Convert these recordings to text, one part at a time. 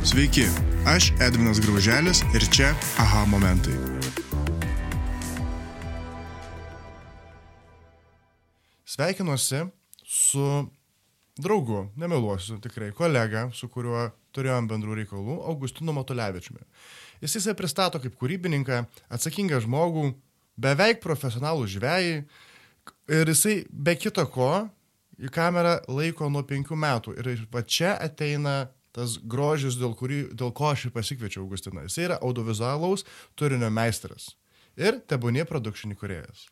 Sveiki, aš Edvinas Grauželis ir čia aha momentai. Sveikinuosi su draugu, nemeluosiu tikrai, kolega, su kuriuo turėjom bendrų reikalų, Augustinu Matulevičiumi. Jis įsai pristato kaip kūrybininką, atsakingą žmogų, beveik profesionalų žvėjį ir jisai be kito ko į kamerą laiko nuo penkių metų. Ir va čia ateina tas grožis, dėl, kurį, dėl ko aš ir pasikviečiau Augustiną. Jis yra audiovizualaus turinio meistras ir tebūnie production įkūrėjas.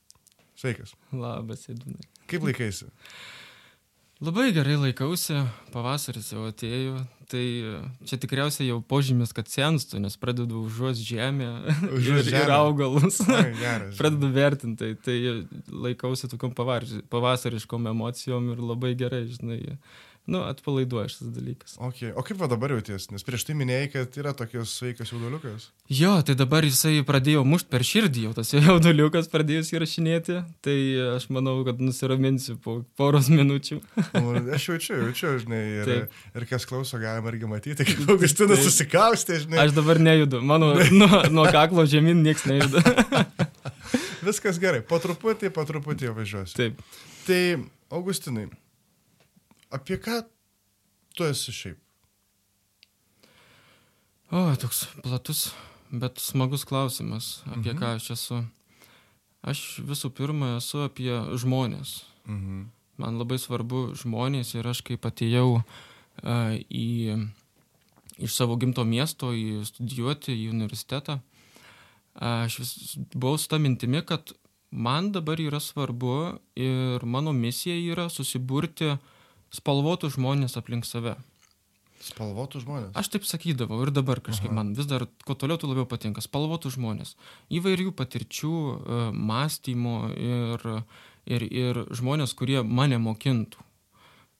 Sveikas. Labas, Edvinai. Kaip laikaisi? Labai gerai laikausi, pavasaris jau atėjo, tai čia tikriausiai jau požymis, kad senstu, nes pradedu užuos žemę Užuos ir, žemę. ir augalus. Ai, geras. pradedu vertinti, tai, tai laikausi tokiam pavasariškom emocijom ir labai gerai, žinai, nu, atpalaiduoja šitas dalykas. Okay. O kaip va dabar jauties? Nes prieš tai minėjai, kad yra tokios sveikas jauduliukas. Jo, tai dabar jisai pradėjo mušti per širdį, jau tas jauduliukas pradėjo įrašinėti, tai aš manau, kad nusiraminsiu po poros minučių. Nu, Aš jaučiu, jaučiu, žinai, ir, Taip. ir kas klauso, galima irgi matyti, kaip Augustinas susikaustė, žinai. Aš dabar nejudu, mano nuo, nuo kaklo žemyn niekas nejuda. Viskas gerai, po truputį, po truputį važiuosiu. Taip. Tai, Augustinai, apie ką tu esi šiaip? O, toks platus, bet smagus klausimas, apie Mhm. ką aš esu. Aš visų pirma esu apie žmonės. Mhm. Man labai svarbu žmonės ir aš kaip atėjau uh, į, iš savo gimto miesto į studijuoti į universitetą, aš vis buvau su tą mintimi, kad man dabar yra svarbu ir mano misija yra susiburti spalvotų žmonės aplink save. Spalvotų žmonės. Aš taip sakydavau ir dabar kažkaip Aha. man vis dar, kuo toliau, tuo labiau patinka. Spalvotų žmonės. Įvairių patirčių, e, mąstymo ir, ir, ir žmonės, kurie mane mokintų.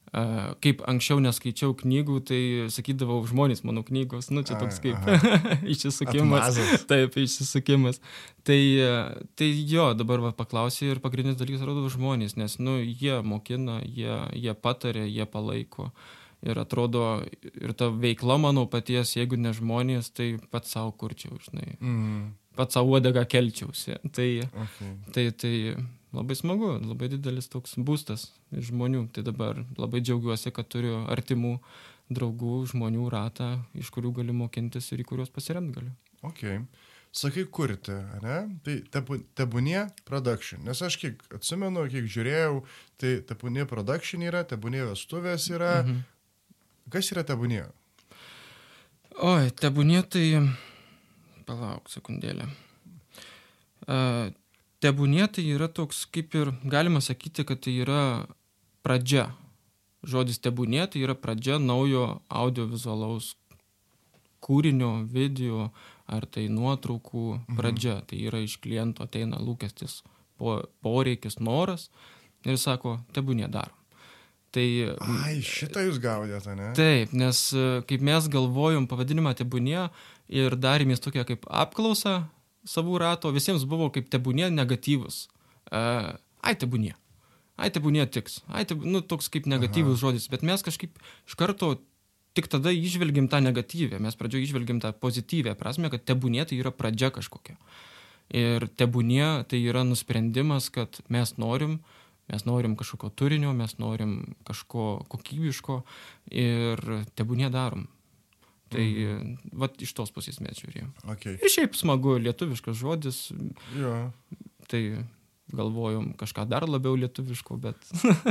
Kaip anksčiau neskaičiau knygų, tai sakydavau žmonės mano knygos, nu čia toks kaip išsisukimas. Taip, išsisukimas. Tai, tai jo, dabar va, paklausė ir pagrindinis dalykas rodo žmonės, nes nu, jie mokina, jie, jie patarė, jie palaiko. Ir atrodo, ir ta veikla mano paties, jeigu ne žmonės, tai pats savo kurčiau, žinai. Mhm. Pats savo odegą kelčiausi. Tai, Okay. tai, tai labai smagu, labai didelis toks būstas žmonių. Tai dabar labai džiaugiuosi, kad turiu artimų draugų, žmonių ratą, iš kurių galiu mokintis ir į kuriuos pasiremti galiu. ok. Sakai, kurti, ne? Tai tebūnie production. Nes aš kiek atsimenu, kiek žiūrėjau, tai tebūnie production yra, tebūnie vestuvės yra. Mhm. Kas yra tebūnie? Oi, tebūnie tai... Palauk sekundėlę. Uh, tebūnie tai yra toks, kaip ir galima sakyti, kad tai yra pradžia. Žodis tebūnie tai yra pradžia naujo audiovizualaus kūrinio, video ar tai nuotraukų pradžia. Mhm. Tai yra iš kliento ateina lūkestis, po, poreikis, noras ir sako, tebūnie darom. Tai Ai, šitą jūs gaudėte, ne? Taip, nes kaip mes galvojom pavadinimą tebūnie ir darėmės tokią kaip apklausą savų rato, visiems buvo kaip tebūnie negatyvus. Uh, ai, tebūnie. Ai, tebūnie tiks. Ai, teb... nu, toks kaip negatyvus Aha. žodis. Bet mes kažkaip iš karto tik tada išvelgiam tą negatyvę. Mes pradžioje išvelgiam tą pozityvę prasme, kad tebūnie tai yra pradžia kažkokia. Ir tebūnie tai yra nusprendimas, kad mes norim, mes norim kažkokio turinio, mes norim kažko kokybiško ir tebūnie darom. Tai mhm. vat iš tos pusės mes žiūrėjom. Okay. Ir šiaip smagu, lietuviškas žodis, Jo. tai galvojom kažką dar labiau lietuviško, bet...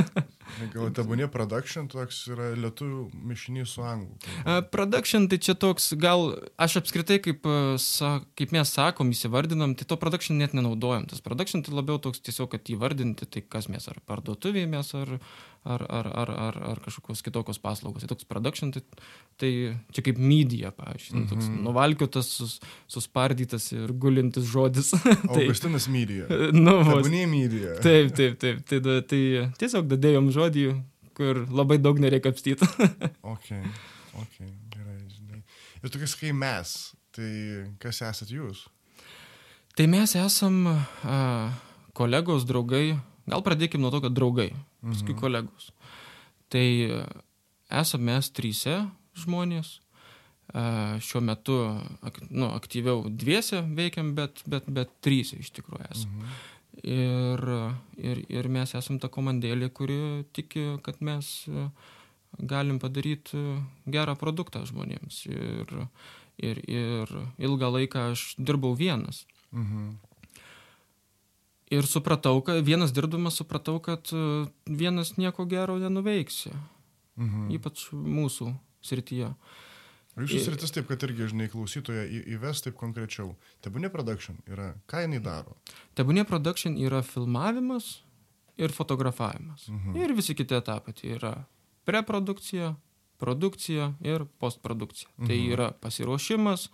Gal tebūnie production toks yra lietuvių mišinys su anglų. A, Production tai čia toks, gal aš apskritai, kaip, sa, kaip mes sakom, įsivardinam, tai to production net nenaudojam. Tas production tai labiau toks tiesiog, kad įvardinti, tai kas mes, ar parduotuvėje mes, ar, ar, ar, ar, ar, ar kažkokios kitokios paslaugos. Tai toks production, tai, tai čia kaip media, pavyzdžiui, mm -hmm. toks nuvalkiotas, sus, suspardytas ir gulintis žodis. tai, Augustinas Media. nu, vos, Tebūnie Media. taip, taip, taip. Tai, da- tai tiesiog dadėjom žodį, kur labai daug nereikia apstyti. Ok, ok, gerai, žinai. Ir tokias kai mes, tai kas esat jūs? Tai mes esam a, kolegos, draugai, gal pradėkime nuo to, kad draugai, paskui kolegos. Tai a, esam mes tryse žmonės, šiuo metu ak, nu, aktyviau dviese veikiam, bet, bet, bet trys iš tikrųjų esame. Mhm. Ir, ir, ir mes esam ta komandėlė, kuri tiki, kad mes galim padaryti gerą produktą žmonėms. Ir, ir, ir ilgą laiką aš dirbau vienas. Mhm. Ir supratau, kad vienas dirbdamas supratau, kad vienas nieko gero nenuveiksi. Mhm. Ypač mūsų srityje. Jūsų sritis taip, kad irgi, žinai, klausytoje įves taip konkrečiau. Tebūnė production yra, ką jinai daro? Tebūnė production yra filmavimas ir fotografavimas. Mhm. Ir visi kiti etapai. Tai yra preprodukcija, produkcija ir postprodukcija. Tai mhm. Tai yra pasiruošimas,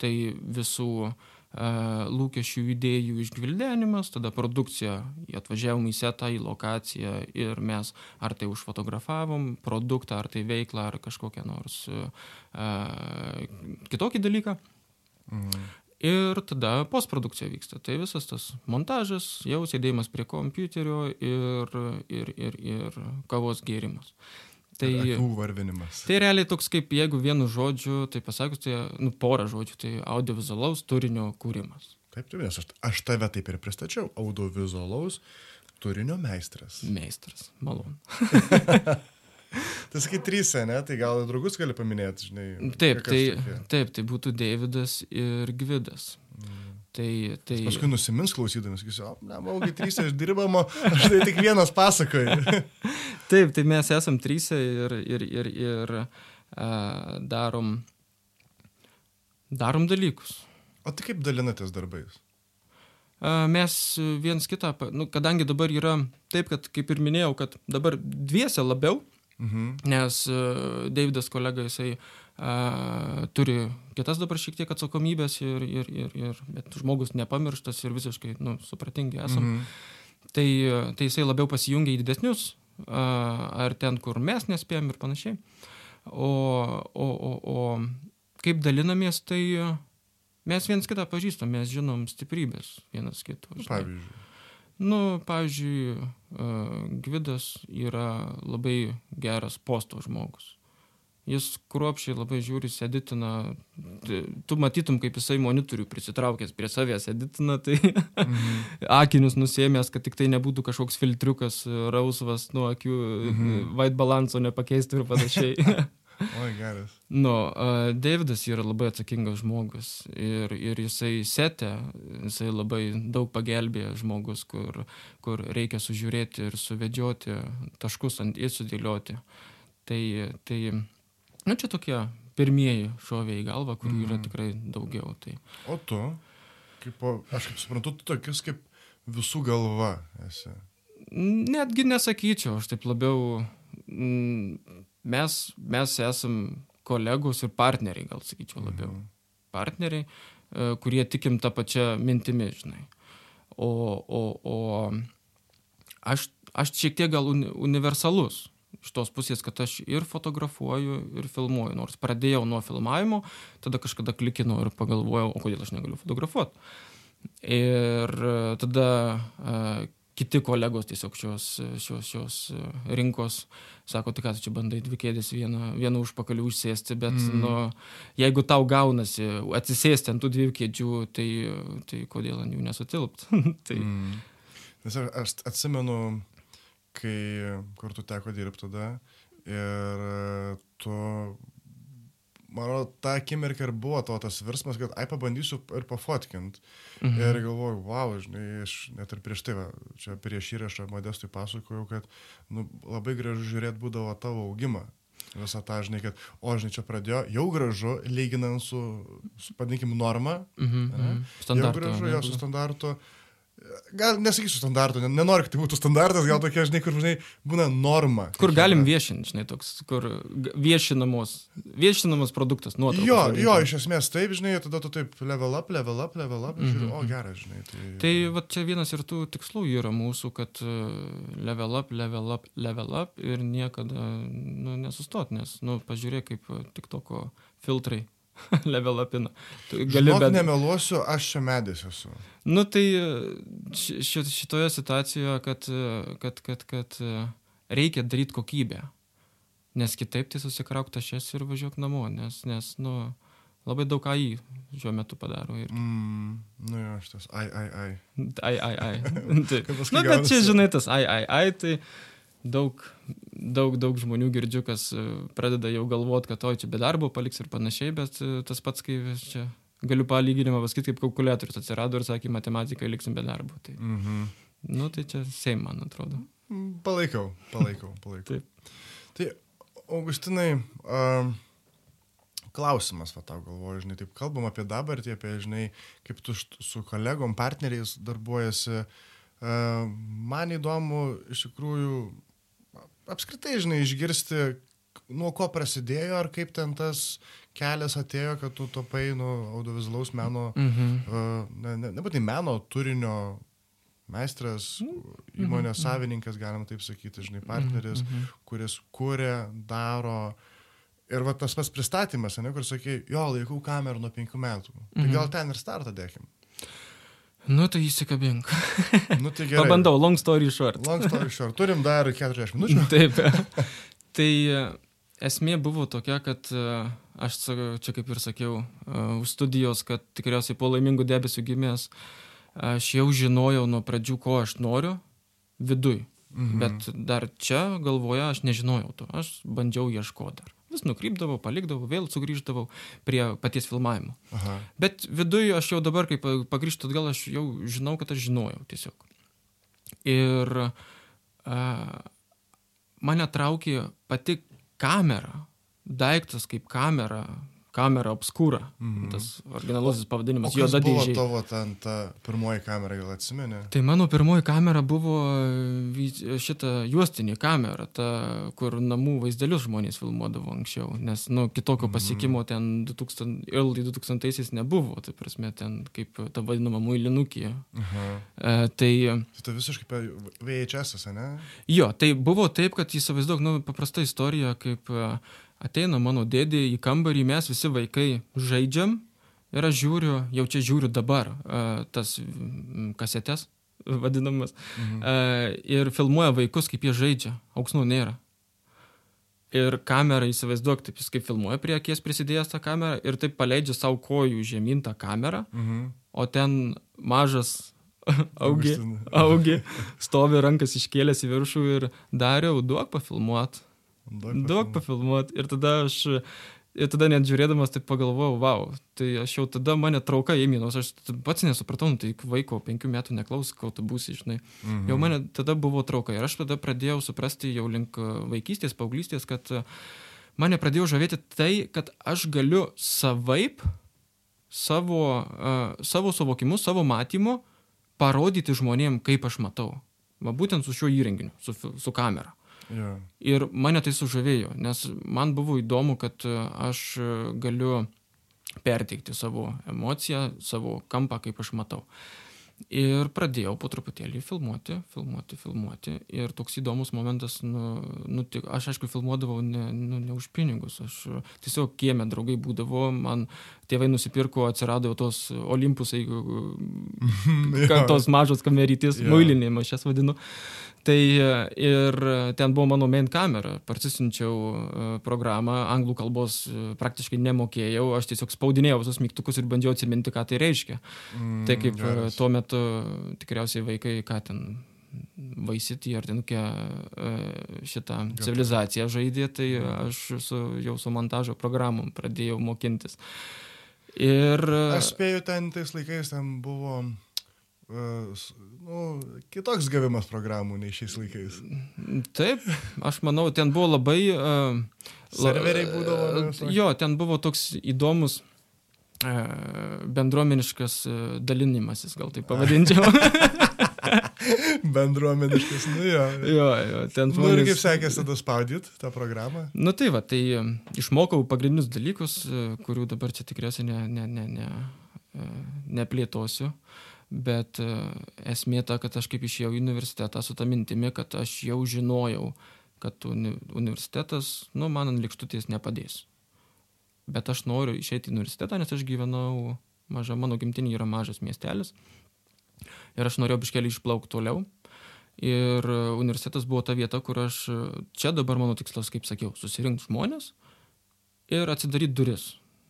tai visų lūkesčių idėjų išgvildenimas, tada produkcija, atvažiavom į setą, į lokaciją ir mes ar tai užfotografavom produktą, ar tai veiklą, ar kažkokią nors uh, kitokį dalyką. Mhm. Ir tada postprodukcija vyksta. Tai visas tas montažas, jau sėdėjimas prie kompiuterio ir, ir, ir, ir kavos gėrimas. Tai, akių varvinimas. Tai realiai toks kaip, jeigu vienu žodžiu, tai pasakus, tai, nu, porą žodžių, tai audiovizualaus turinio kūrimas. Taip, taip, nes aš, aš tave taip ir pristačiau. Audiovizualaus turinio meistras. Meistras, malonu. tai sakai, trys, ne? Tai gal draugus gali paminėti, žinai. Taip, tai, taip, tai būtų Davidas ir Gvidas. Mm. Tai, tai... Aš paskui nusimins klausydamas, sakysiu, o, ne, maugi trys iš dirbamo, aš tai tik vienas pasakoju. Taip, tai mes esam trys ir, ir, ir, ir uh, darom, darom dalykus. O tai kaip dalinatės darbais? Uh, mes viens kitą, nu, kadangi dabar yra taip, kad kaip ir minėjau, kad dabar dviese labiau, mhm. nes uh, Davidas kolega jisai a, turi kitas dabar šiek tiek atsakomybės, ir, ir, ir, ir, bet žmogus nepamirštas ir visiškai nu, supratingi esam. Mhm. Tai, tai jisai labiau pasijungia į didesnius, a, ar ten, kur mes nespėjom ir panašiai. O, o, o, o kaip dalinamės, tai mes viens kitą pažįstam, mes žinom stiprybės vienas kito. Pavyzdžiui. Nu, pavyzdžiui, Gvidas yra labai geras posto žmogus jis kruopšiai labai žiūri, editina, tu matytum, kaip jisai monitorių prisitraukęs prie savęs editina, tai mhm. akinius nusėmęs, kad tik tai nebūtų kažkoks filtriukas rausvas nuo akių, mhm. white balanso nepakeistų ir panašiai. Oi, geras. Nu, uh, Davidas yra labai atsakingas žmogus ir, ir jisai setė, jisai labai daug pagelbėjo žmogus, kur, kur reikia sužiūrėti ir suvedžioti taškus ant į sudėlioti. Tai, tai Na čia tokie pirmieji šovė į galvą, kurių mm. yra mhm. tikrai daugiau. Tai. O tu, kaip, aš kaip suprantu, tu tokius kaip visų galva esi. Netgi nesakyčiau, aš taip labiau, mm, mes, mes esam kolegos ir partneriai, gal sakyčiau labiau. Mm. Partneriai, e, kurie tikim tą pačią mintimį, žinai. O, o, o aš, aš šiek tiek gal universalus iš tos pusės, kad aš ir fotografuoju, ir filmuoju. Nors pradėjau nuo filmavimo, tada kažkada klikinau ir pagalvojau, o kodėl aš negaliu fotografuoti. Ir e, tada uh, kiti kolegos tiesiog šios, šios, šios e, rinkos sako, tai ką tu čia bandai dvi kėdės vieną, vieną užpakalių užsėsti, bet mm. nu, jeigu tau gaunasi atsisėsti ant tų dviejų kėdžių, tai, tai kodėl ant jų nesutilpt. tai... mm. Nes aš atsimenu, kai kartu teko dirbti tada ir tu, mano, tą akimirką ir buvo to tas virsmas, kad, ai, pabandysiu ir pafotkint. Mhm. Ir galvoju, wow, žinai, aš net ir prieš tai, va, čia prieš įrašą modestui pasakojau, kad nu, labai gražu žiūrėti būdavo tavo augimą. Visą tą, žinai, kad, o, žinai, čia pradėjo, jau gražu, lyginant su, su padinkim, norma. Mhm, mhm. Standartu. Jau gražu, jo, su standartu. Mhm gal nesakysiu standartų, nenoriu, kad tai būtų standartas, gal tokia, žinai, kur, žinai, būna norma. Kur galim viešinti, žinai, toks, kur viešinamos, viešinamos produktas, nuotraukas. Jo, jo, iš esmės taip, žinai, tada tu taip level up, level up, level up, mm -hmm. žiūri, o mhm. geras, žinai. Tai, tai va čia vienas ir tų tikslų yra mūsų, kad e, level up, level up, level up ir niekada, nu, nesustot, nes, nu, pažiūrėk, kaip tik toko filtrai level upina. Gali, Žinok, bet... nemeluosiu, aš čia medis esu. Nu tai ši, šitoje situacijoje, kad, kad, kad, kad reikia daryti kokybę. Nes kitaip tai susikrauk tašės ir važiuok namo, nes, nes nu, labai daug AI šiuo metu padaro. Ir... Mm, nu jo, šitas, ai, ai, ai. Ai, ai, tai, paskui nu, bet čia, žinai, tas ai, ai, ai, tai daug, daug, daug žmonių girdžiu, kas e, pradeda jau galvoti, kad oi čia be darbo paliks ir panašiai, bet e, tas pats, kai čia galiu palyginimą pasakyti, kaip kalkuliatorius atsirado ir sakė, matematikai liksim be darbo. Tai, Mhm. nu, tai čia seim, man atrodo. Palaikau, palaikau, palaikau. Taip. Tai, Augustinai, um, klausimas, va tau galvoju, žinai, taip kalbam apie dabartį, apie, žinai, kaip tu su kolegom, partneriais darbuojasi. Uh, man įdomu, iš tikrųjų, apskritai, žinai, išgirsti, nuo ko prasidėjo, ar kaip ten tas kelias atėjo, kad tu tapai, nu, audiovizualaus meno, Mhm. uh, ne, ne, nebūtinai meno turinio meistras, įmonės savininkas, galima taip sakyti, žinai, partneris, Mhm. kuris kūrė, daro. Ir va tas pats pristatymas, ne, kur sakė, jo, laikau kamerą nuo penkių metų. Tai Mhm. gal ten ir startą dėkim. Nu, tai įsikabink. Nu, tai gerai. Pabandau, long story short. Long story short. Turim dar 40 minučių. Taip. tai e, esmė buvo tokia, kad e, aš čia kaip ir sakiau, e, už studijos, kad tikriausiai po laimingų debesių gimęs, aš jau žinojau nuo pradžių, ko aš noriu viduj. Mhm. Bet dar čia galvoje aš nežinojau to. Aš bandžiau ieškoti dar. Vis nukrypdavau, palikdavau, vėl sugrįždavau prie paties filmavimo. Aha. Bet viduje aš jau dabar, kai pa- pagrįžtu atgal, aš jau žinau, kad aš žinojau tiesiog. Ir a, mane traukė pati kamera, daiktas kaip kamera, kamera obskūra. Mhm. Tas originalusis pavadinimas, kas juoda buvo dėžė. tavo ten ta pirmoji kamera, gal atsimeni? Tai mano pirmoji kamera buvo šita juostinė kamera, ta, kur namų vaizdelius žmonės filmuodavo anksčiau, nes, nu, kitokio pasiekimo ten 2000, early 2000-aisiais nebuvo, tai prasme, ten kaip ta vadinama muilinukė. E, tai Tai visiškai per VHS, ne? jo, tai buvo taip, kad įsivaizduok, nu, paprasta istorija, kaip e, ateina mano dėdė į kambarį, mes visi vaikai žaidžiam ir aš žiūriu, jau čia žiūriu dabar tas kasetės vadinamas. Mhm. Ir filmuoja vaikus, kaip jie žaidžia. Auksnų nėra. Ir kamera, įsivaizduok, taip jis kaip filmuoja prie akies prisidėjęs tą kamerą ir taip paleidžia savo kojų žemyn tą kamerą, Mhm. o ten mažas augi, augi, stovi rankas iškėlęs į viršų ir dariau, duok pafilmuot, duok pafilmuot. Ir tada aš, ir tada net žiūrėdamas taip pagalvojau, wow, tai aš jau tada mane trauka ėmė, nors aš pats nesupratau, nu, tai vaiko penkių metų neklaus, kol tu būsi, žinai. Mhm. Jau mane tada buvo trauka ir aš tada pradėjau suprasti jau link e, vaikystės, paauglystės, kad e, mane pradėjo žavėti tai, kad aš galiu savaip savo, uh, savo suvokimu, savo matymu parodyti žmonėm, kaip aš matau. Va būtent su šiuo įrenginiu, su, su kamera. Jo. Ir mane tai sužavėjo, nes man buvo įdomu, kad e, aš e, galiu perteikti savo emociją, savo kampą, kaip aš matau. Ir pradėjau po truputėlį filmuoti, filmuoti, filmuoti. Ir toks įdomus momentas, nu, nu, tik, aš aišku filmuodavau ne, nu, ne už pinigus, aš e, tiesiog kieme draugai būdavo, man tėvai nusipirko, atsirado tos olimpusai, Jo. tos mažos kamerytės, Jo. muilinė, aš jas vadinu. Tai e, ir ten buvo mano main kamera, parsisinčiau e, programą, anglų kalbos e, praktiškai nemokėjau, aš tiesiog spaudinėjau visus mygtukus ir bandžiau atsiminti, ką tai reiškia. Mm, Tai kaip e, geras. tuo metu tikriausiai vaikai, ką ten vaisitį ar ten kokią e, šitą civilizaciją žaidė, tai aš su, jau su montažo programom pradėjau mokintis. Ir Aš spėju, ten tais laikais ten buvo uh, s- nu, kitoks gavimas programų nei šiais laikais. Taip, aš manau, ten buvo labai... Uh, Serveriai būdavo, visokie? Jo, ten buvo toks įdomus uh, bendruomeniškas uh, dalinimasis, gal taip pavadinčiau. Bendruomeniškas, nu jo. jo, jo, ten Nu ir žmonės... kaip sekėsi tada spaudyti tą programą? Nu tai va, tai išmokau pagrindinius dalykus, e, kurių dabar čia tikriausiai ne, ne, ne, ne, e, neplėtosiu. Bet e, esmė ta, kad aš kaip išėjau į universitetą su tą mintimi, kad aš jau žinojau, kad uni universitetas, nu, man ant likštutės nepadės. Bet aš noriu išeiti į universitetą, nes aš gyvenau, maža, mano gimtinė yra mažas miestelis. Ir aš norėjau biškelį išplaukti toliau. Ir e, universitetas buvo ta vieta, kur aš, e, čia dabar mano tikslas, kaip sakiau, susirinkti žmonės ir atsidaryti duris.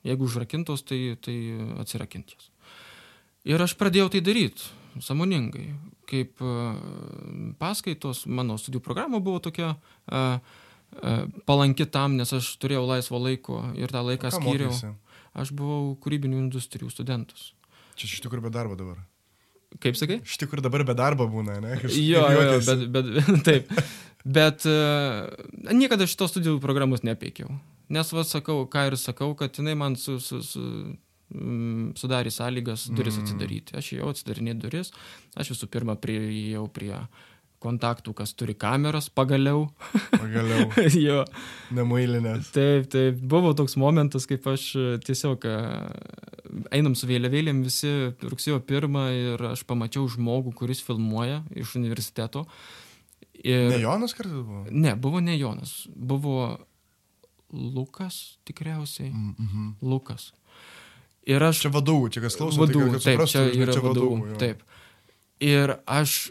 Jeigu užrakintos, tai, tai atsirakinti jas. Ir aš pradėjau tai daryti, samoningai. Kaip e, paskaitos, mano studijų programa buvo tokia palanki tam, nes aš turėjau laisvo laiko ir tą laiką Ką skyriau. Aš buvau kūrybinių industrijų studentas. Čia iš tikrųjų be darbo dabar. Kaip sakai? Iš tikrųjų dabar be darbo būna, ne? Kažkaip Jo, jo, jo, bet, bet taip. Bet uh, niekada šitos studijų programos nepeikiau. Nes, va, sakau, ką ir sakau, kad jinai man su, su, su, mm, sudarė sąlygas duris Mm. atsidaryti. Aš jau atsidarinėjau duris, aš visų pirma prieėjau prie kontaktų, kas turi kameras, pagaliau. Pagaliau, jo, nemailinės. taip, taip, buvo toks momentas, kaip aš e, tiesiog e, einam su vėliavėlėm visi rugsėjo pirmą ir aš pamačiau žmogų, kuris filmuoja iš universiteto. Ir... Ne Jonas kartais buvo? Ne, buvo ne Jonas, buvo Lukas tikriausiai. Mm -hmm. Lukas. Ir aš... Čia vadovų, čia kas klauso, vadovų, tai taip, suprastų, čia yra vadovų. Taip. Ir aš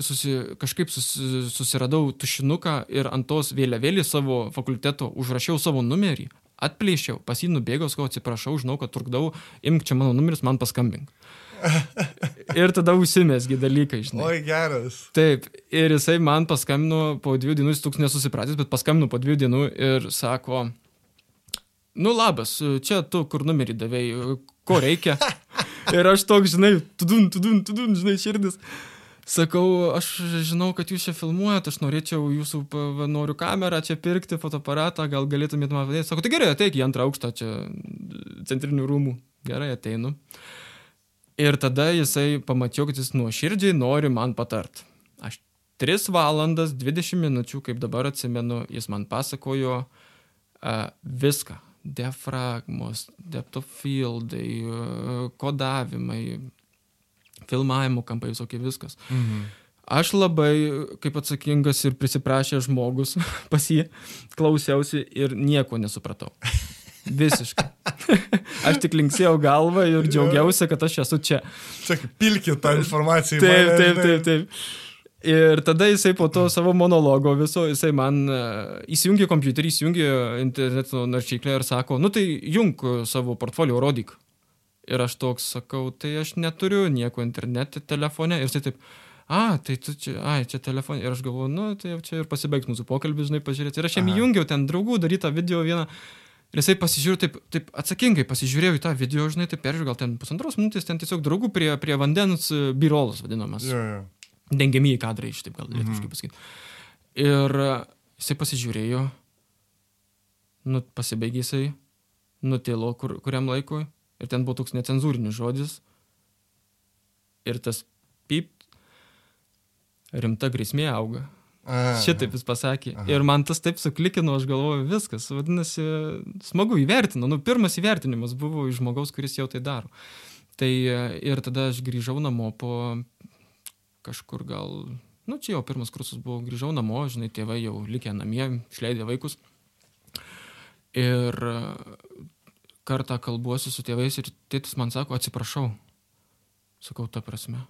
susi, kažkaip susi, susiradau tušinuką ir ant tos vėliavėlį savo fakulteto užrašiau savo numerį, atplėšiau, pas jį nubėgau, sakau, atsiprašau, žinau, kad trukdau, imk čia mano numeris, man paskambink. ir tada užsimesgi dalykai, žinai. Oi, geras. Taip, ir jisai man paskambino po dviejų dienų, jis toks nesusipratęs, bet paskambino po dviejų dienų ir sako, nu labas, čia tu kur numerį davėjai, ko reikia. ir aš toks, žinai, tudun, tudun, tudun, žinai, širdis. Sakau, aš žinau, kad jūs čia filmuojat, aš norėčiau jūsų, noriu kamerą čia pirkti, fotoaparatą, gal galėtumėt man padėti. Sako, tai gerai, ateik į antrą aukštą čia centrinių rūmų. Gerai, ateinu. Ir tada jisai pamačiau, kad jis nuoširdžiai nori man patart. Aš 3 valandas 20 minučių, kaip dabar atsimenu, jis man pasakojo uh, viską. Diafragmos, depth of fieldai, uh, kodavimai, filmavimo kampai, visokie viskas. Mhm. Aš labai, kaip atsakingas ir prisiprašęs žmogus, pas jį klausiausi ir nieko nesupratau. Visiškai. Aš tik linksėjau galvą ir džiaugiausi, kad aš esu čia. Tik pilkit tą informaciją. Taip, taip, taip, taip. Ir tada jisai po to savo monologo viso, jisai man e, įsijungė kompiuterį, įsijungė interneto naršyklę ir sako, nu tai jung savo portfolio, rodyk. Ir aš toks sakau, tai aš neturiu nieko internete, telefone. Ir jisai taip, a, tai tu čia, ai, čia telefone. Ir aš galvoju, nu tai jau čia ir pasibaigs mūsų pokalbis, žinai, pažiūrėti. Ir aš jam įjungiau ten draugų darytą video vieną. Ir jisai pasižiūrėjo taip, taip atsakingai, pasižiūrėjo į tą video, žinai, taip peržiūrėjo, gal ten pusantros minutės, ten tiesiog draugų prie, prie vandens e, birolas vadinamas Jo, jo. dengiamieji kadrai, iš taip gal Mhm. lietuviškai pasakyti. Ir e, jisai pasižiūrėjo, nu, pasibaigė jisai, nutilo kur, kuriam laikui, ir ten buvo toks necenzūrinis žodis, ir tas pip, rimta grėsmė auga. A, Šitaip jis pasakė. Aha. Ir man tas taip suklikino, aš galvoju, viskas. Vadinasi, smagu įvertino. Nu, pirmas įvertinimas buvo iš žmogaus, kuris jau tai daro. Tai e, ir tada aš grįžau namo po kažkur gal, nu čia jau pirmas kursas buvo, grįžau namo, žinai, tėvai jau likę namie, išleidė vaikus. Ir kartą kalbuosi su tėvais ir tėtis man sako, atsiprašau. Sakau, ta prasme.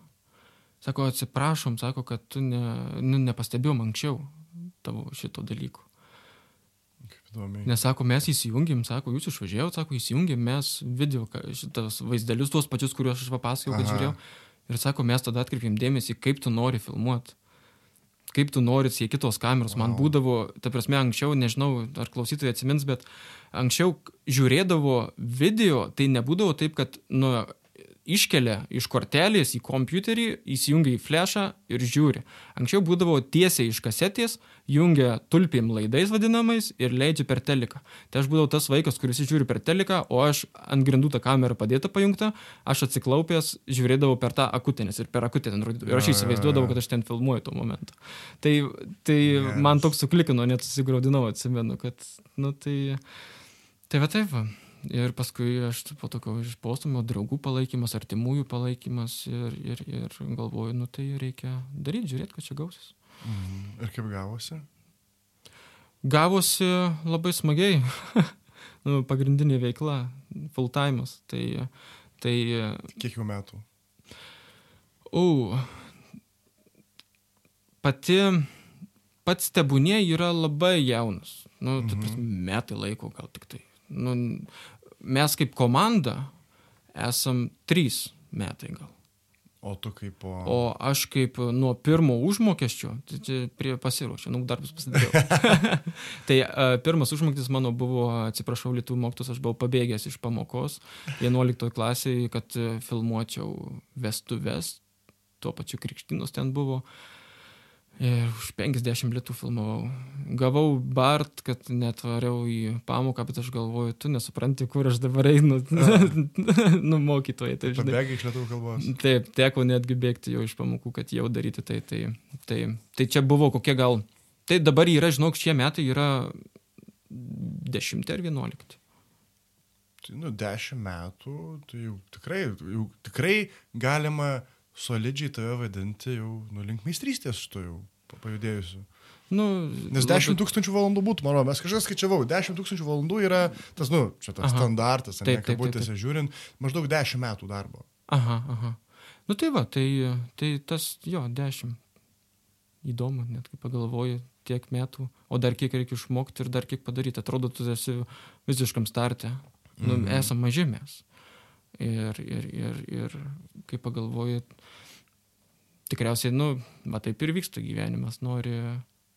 Sako, atsiprašom, sako, kad tu ne, nu, nepastebėjom anksčiau tavo šito dalyko. Kaip įdomiai. Nes sako, mes įsijungėm, sako, jūs išvažiavote, sako, įsijungėm mes video, šitas vaizdelius, tuos pačius, kuriuos aš papasakojau, kad žiūrėjau. Ir sako, mes tada atkreipėm dėmesį, kaip tu nori filmuoti. Kaip tu nori sieki kitos kameros. Man Wow. būdavo, ta prasme, anksčiau, nežinau, ar klausytojai atsimins, bet anksčiau žiūrėdavo video, tai nebūdavo taip, kad, nu, iškelia iš kortelės į kompiuterį, įsijungia į flešą ir žiūri. Anksčiau būdavo tiesiai iš kasetės, jungia tulpėm laidais vadinamais ir leidžia per teliką. Tai aš būdavau tas vaikas, kuris žiūri per teliką, o aš ant grindų tą kamerą padėta pajungta, aš atsiklaupęs žiūrėdavau per tą akutę, nes ir per akutę ten rodydavau. Ir aš įsivaizduodavau, kad aš ten filmuoju tuo momentu. Tai, tai Geras. man toks suklikino, net susigraudinau, atsimenu, kad, nu tai... Tai va taip va. Ir paskui aš po tokio išpostumio draugų palaikymas, artimųjų palaikymas ir, ir, ir galvoju, nu tai reikia daryti, žiūrėti, kad čia gausis. Mhm. Ir kaip gavosi? Gavosi labai smagiai. nu, pagrindinė veikla, full time'as. Tai, tai, Kiek jau metų? o, pati, pats tebūnė yra labai jaunas. Nu, mhm. prasme, metai laiko gal tik tai. Nu, mes kaip komanda esam trys metai gal. O tu kaip po... O aš kaip nuo pirmo užmokesčio, tai čia prie pasiruošę, nu, darbus pasidariau. tai uh, pirmas užmokestis mano buvo, atsiprašau, lietų mokytus, aš buvau pabėgęs iš pamokos 11 klasėje, kad filmuočiau vestuves, tuo pačiu krikštynos ten buvo. Uh, Ir už 50 litų filmavau. Gavau Bart, kad netvariau į pamoką, bet aš galvoju, tu nesupranti, kur aš dabar einu. nu, mokytojai, tai žinai. Bėgai iš lietuvių kalbos. Taip, teko netgi bėgti jau iš pamokų, kad jau daryti tai. Tai, tai, tai čia buvo kokie gal. Tai dabar yra, žinok, šie metai yra 10 ar 11. Tai, nu, 10 metų, tai jau tikrai, jau tikrai galima solidžiai tave vadinti jau, nu, link meistrystės šito jau pajudėjusiu. Nu, Nes 10 tūkstančių valandų būtų, manau, mes kažkas skaičiavau, 10 tūkstančių valandų yra tas, nu, čia tas aha. standartas, ne, kabutėse žiūrint, maždaug 10 metų darbo. Aha, aha. Nu tai va, tai, tai tas, jo, 10. Įdomu, net kai pagalvoju, tiek metų, o dar kiek reikia išmokti ir dar kiek padaryti. Atrodo, tu esi visiškam starte. Nu, mm. Esam maži mes. Ir, ir, ir, ir kai pagalvoju, tikriausiai, nu, va taip ir vyksta gyvenimas. Nori,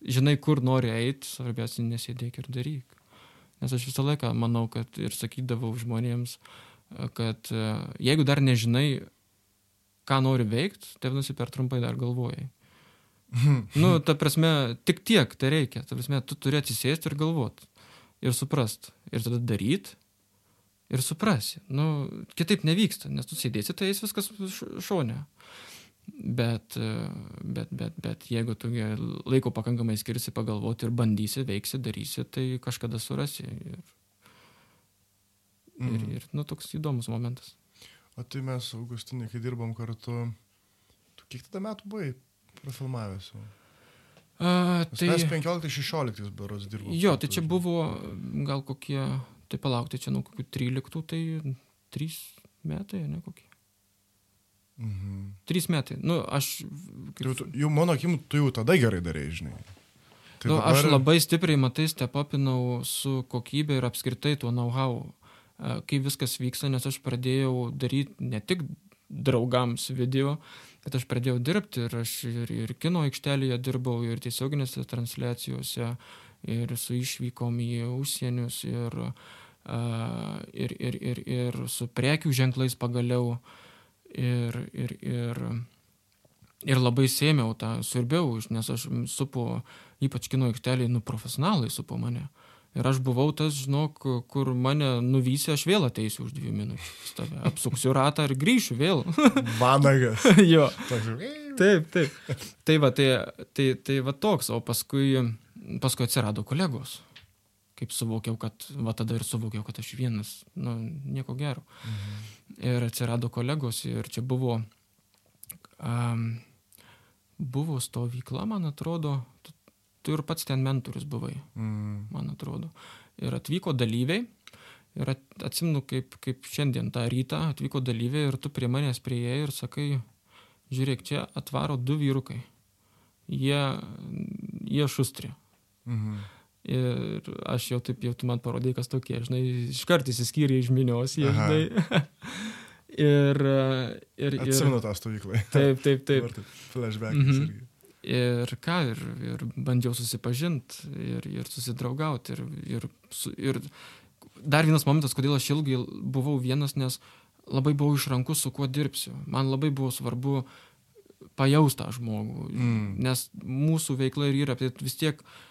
žinai, kur nori eiti, svarbiausia, nesėdėk ir daryk. Nes aš visą laiką manau, kad ir sakydavau žmonėms, kad e, jeigu dar nežinai, ką nori veikti, tai vadinasi per trumpai dar galvojai. nu, ta prasme, tik tiek tai reikia. Ta prasme, tu turi atsisėsti ir galvoti. Ir suprast. Ir tada daryti ir suprasi. Nu, kitaip nevyksta, nes tu sėdėsi, tai eis viskas šonė. Bet, bet, bet, bet jeigu tu laiko pakankamai skirsi pagalvoti ir bandysi, veiksi, darysi, tai kažkada surasi. Ir, mm. ir, mhm. ir nu, toks įdomus momentas. O tai mes, Augustinai, kai dirbom kartu, tu kiek tada metų buvai profilmavęs? A, tai... Mes 15-16 beros dirbome. Jo, tai čia buvo gal kokie Tai palaukti čia nuo kokių 13, tai 3 metai, ne kokie. Mhm. 3 metai. Nu, aš... Jau, jau mano akim, tu jau tada gerai darai, žinai. Tai nu, dabar... Aš labai stipriai, matai, stepapinau su kokybė ir apskritai tuo know-how, e, kaip viskas vyksta, nes aš pradėjau daryti ne tik draugams video, bet aš pradėjau dirbti ir aš ir, ir kino aikštelėje dirbau, ir tiesioginėse transliacijose, ir su išvykom į užsienius, ir, ir, ir, ir, ir su prekių ženklais pagaliau. Ir, ir, ir, ir labai sėmiau tą, svarbiau, nes aš supu, ypač kino aikšteliai, nu profesionalai supo mane. Ir aš buvau tas, žinok, kur mane nuvysė, aš vėl ateisiu už dviejų minučių. Apsuksiu ratą ir grįšiu vėl. Vanagas. jo. Taip, taip. Tai va, tai, tai, tai va toks, o paskui paskui atsirado kolegos. Kaip suvokiau, kad, va tada ir suvokiau, kad aš vienas, nu, nieko gero. Mhm. Ir atsirado kolegos ir čia buvo, um, buvo stovykla, man atrodo, tu, tu ir pats ten mentorius buvai, mhm. man atrodo. Ir atvyko dalyviai, ir atsimnu, kaip, kaip šiandien tą rytą atvyko dalyviai ir tu prie manęs prieėjai ir sakai, žiūrėk, čia atvaro du vyrukai. Jie, jie šustri. Mhm. Ir aš jau taip, jau tu man parodai, kas tokie, žinai, iš karto įsiskyrė iš minios, jie, žinai. ir, ir, ir... Atsimenu tą stovyklą. Taip, taip, taip. taip flashback. Mhm. Ir ką, ir, ir bandžiau susipažinti, ir, ir susidraugauti. Ir, ir, ir dar vienas momentas, kodėl aš ilgai buvau vienas, nes labai buvau išrankus, su kuo dirbsiu. Man labai buvo svarbu pajaustą žmogų, mm. nes mūsų veikla ir yra, tai vis tiek uh,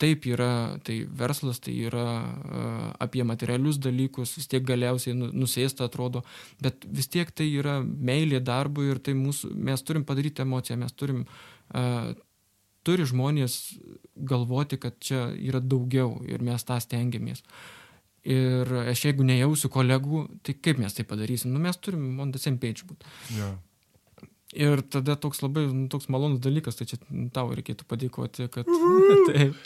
taip yra, tai verslas, tai yra uh, apie materialius dalykus, vis tiek galiausiai nu, nusėsta atrodo, bet vis tiek tai yra meilė darbui ir tai mūsų, mes turim padaryti emociją, mes turim, uh, turi žmonės galvoti, kad čia yra daugiau ir mes tą stengiamės. Ir aš jeigu nejausiu kolegų, tai kaip mes tai padarysim? Nu, mes turim on the same page būti. Yeah. Ir tada toks labai, nu, toks malonus dalykas, tai čia tau reikėtų padėkoti, kad... taip,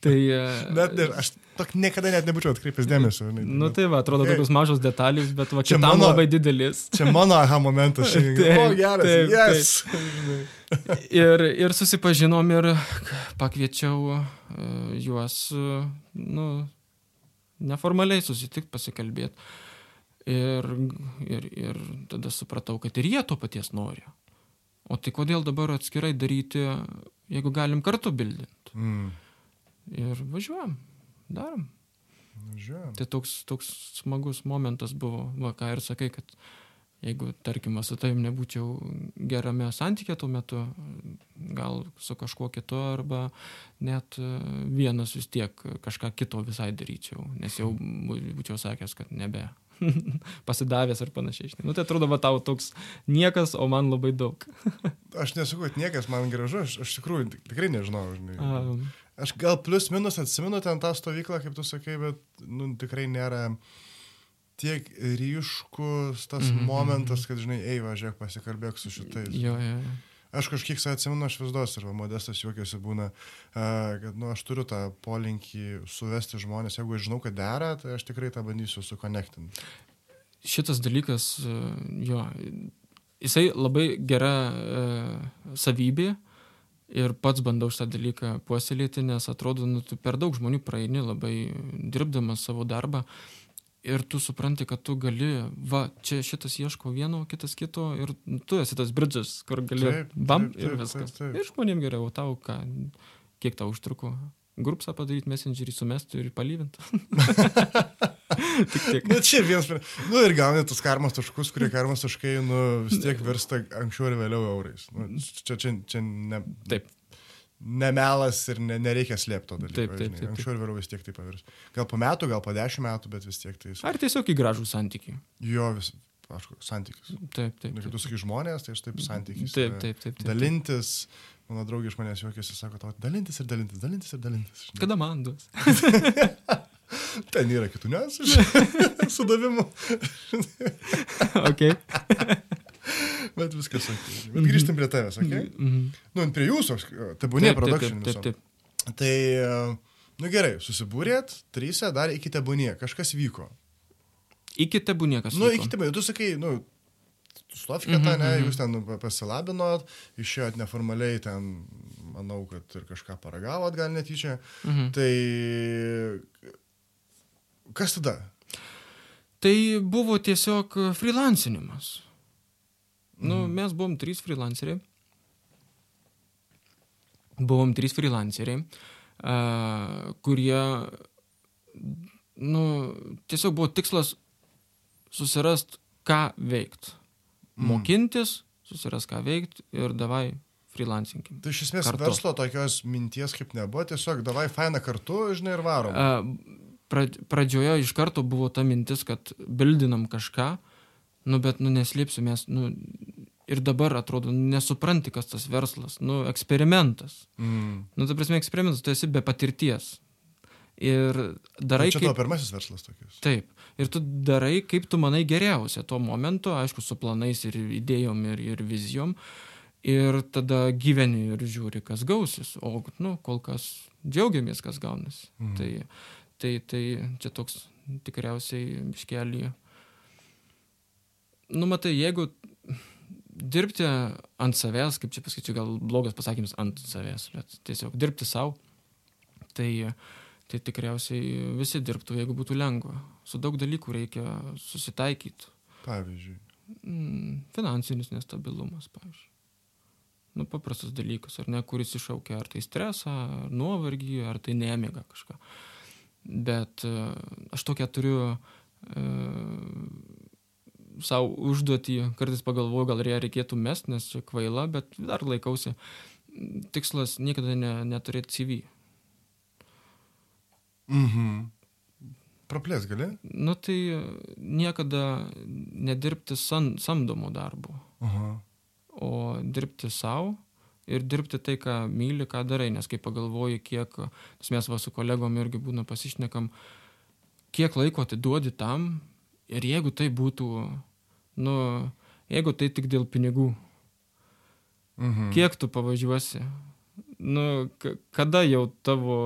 tai... e, Net, ne, aš tok niekada net nebūčiau atkreipęs dėmesio. žinai. Nu tai va, atrodo tokios mažos detalės, bet va Čia mano- labai didelis. Čia mano aha momentas šiandien. Taip, o, geras. taip, yes. Ir, ir susipažinom ir pakviečiau e, juos, e, nu, neformaliai susitikti, pasikalbėti. Ir, ir, ir tada supratau, kad ir jie to paties nori. O tai kodėl dabar atskirai daryti, jeigu galim kartu bildinti? Mm. Ir važiuojam, darom. Žiūrėjom. Tai toks, toks smagus momentas buvo, va ką ir sakai, kad jeigu, tarkim, su tavim nebūčiau gerame santykė tuo metu, gal su kažkuo kitu, arba net e, vienas vis tiek kažką kito visai daryčiau, nes jau bū- būčiau sakęs, kad nebe. Pasidavęs ar panašiai. Nu, tai atrodo, va tau toks niekas, o man labai daug. Aš nesakau, kad niekas man gražu, aš, aš tikrųjų tik- tikrai nežinau. Žinai. Aš gal plus minus atsimenu ten tą stovyklą, kaip tu sakai, bet nu, tikrai nėra tiek ryškus tas Mhm, momentas, kad, žinai, ei, važiuok, pasikalbėk su šitais. jo, jo, jo. Aš kažkiek save atsimenu, aš vis duos ir modestas juokiasi būna, kad nu, aš turiu tą polinkį suvesti žmonės, jeigu žinau, kad dera, tai aš tikrai tą bandysiu sukonektinti. šitas dalykas, e, jo, jisai labai gera e, savybė ir pats bandau šitą dalyką puoselėti, nes atrodo, nu, tu per daug žmonių praeini labai dirbdamas savo darbą ir tu supranti, kad tu gali, va, čia šitas ieško vieno, kitas kito ir tu esi tas bridžas, kur gali Taip, bam taip, ir taip, viskas. taip, taip. Ir žmonėm geriau, tau ką, kiek tau užtruko? Grupsą padaryti, messengerį sumesti ir palyvinti. Tik tiek. Nu, čia vienas, nu ir gauni tus karmos taškus, kurie karmos taškai, nu, vis tiek virsta anksčiau ir vėliau eurais. Nu, čia, čia, čia ne, Taip. Nemelas ir ne, nereikia slėpti to dalyko. Taip, taip, taip, taip. Anksčiau ir vėliau vis tiek tai pavirs. Gal po metų, gal po dešimt metų, bet vis tiek tai... Ar tiesiog į gražų santykį. Jo vis, aišku, santykis. Taip, taip. Kaip taip. tu sakai žmonės, tai aš taip santykis. Taip, yra. taip, taip. taip. Dalintis, mano draugė iš manęs juokiasi, sako, tau dalintis ir dalintis, dalintis ir dalintis. žinai. Kada man duos? Ten yra kitų niuansų su davimu, ok. bet viskas ok. Bet grįžtam prie tavęs, ok? Mhm. Nu, prie jūsų, tebūnė Taip, taip, production. taip, taip, viso. Tai, e, nu gerai, susibūrėt, trysia, dar iki tebūnė, kažkas vyko. Iki tebų niekas. Nu, vyko. iki tebūnė, tu sakai, nu, Stofika Mhm, tą, ne, mhm. jūs ten pa- pasilabinot, išėjot neformaliai ten, manau, kad ir kažką paragavot, gal netyčia. Mhm. Tai kas tada? Tai buvo tiesiog freelancinimas. Nu, Mhm. mes buvom trys freelanceriai. Buvom trys freelanceriai, a, kurie, nu, tiesiog buvo tikslas susirast, ką veikt. Mm. Mokintis, susirast, ką veikt ir davai freelancinkim. Tai iš esmės Kartu. verslo tokios minties kaip nebuvo, tiesiog davai faina kartu, žinai, ir varom. Pradžioje iš karto buvo ta mintis, kad bildinam kažką, nu bet, nu neslėpsiu, mes, nu, ir dabar atrodo, nesupranti, kas tas verslas, nu, eksperimentas. Mm. Nu, ta prasme, eksperimentas, tu esi be patirties. Ir darai Tai čia kaip... tavo pirmasis verslas tokius. Taip. Ir tu darai, kaip tu manai geriausia tuo momentu, aišku, su planais ir idėjom ir, ir vizijom. Ir tada gyveni ir žiūri, kas gausis. O, nu, kol kas džiaugiamės, kas gaunasi. Mm. Tai, tai, tai čia toks tikriausiai miškelį. Nu, matai, jeigu dirbti ant savęs, kaip čia pasakyčiau, gal blogas pasakymas ant savęs, bet tiesiog dirbti savo, tai, tai tikriausiai visi dirbtų, jeigu būtų lengva. Su daug dalykų reikia susitaikyti. Pavyzdžiui. Mm, finansinis nestabilumas, pavyzdžiui. Nu, paprastas dalykas, ar ne, kuris iššaukia ar tai stresą, ar nuovargį, ar tai nemiga kažką. Bet e, aš tokią turiu e, savo užduotį, kartais pagalvoju, gal ją reikėtų mest, nes čia kvaila, bet dar laikausi. Tikslas niekada ne, neturėti CV. Mhm. Praplės gali? Nu tai niekada nedirbti san, samdomo darbo. Aha. o dirbti savo ir dirbti tai, ką myli, ką darai, nes kai pagalvoji, kiek, nes mes va su kolegom irgi būna pasišnekam, kiek laiko atiduodi tam ir jeigu tai būtų, nu, jeigu tai tik dėl pinigų, Mhm. Kiek tu pavažiuosi? Nu, kada jau tavo,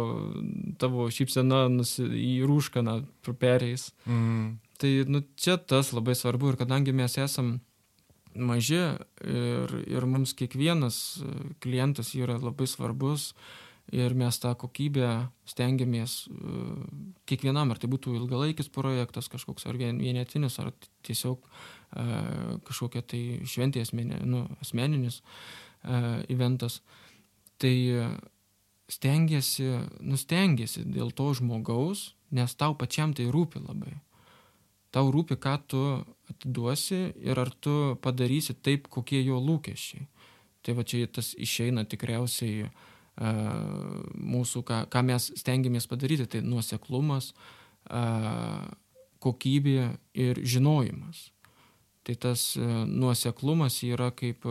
tavo šypsena nusi, į rūškaną perėjais? Mhm. Tai nu, čia tas labai svarbu ir kadangi mes esam maži ir, ir mums kiekvienas e, klientas yra labai svarbus ir mes tą kokybę stengiamės e, kiekvienam, ar tai būtų ilgalaikis projektas kažkoks, ar vien- vienetinis, ar tiesiog e, kažkokia tai šventė asmenė, nu, asmeninis e, eventas. Tai stengiasi, nustengiasi dėl to žmogaus, nes tau pačiam tai rūpi labai tau rūpi, ką tu atiduosi ir ar tu padarysi taip, kokie jo lūkesčiai. Tai va čia tas išeina tikriausiai uh, mūsų, ką, ką mes stengiamės padaryti, tai nuoseklumas, uh, kokybė ir žinojimas. Tai tas uh, nuoseklumas yra kaip,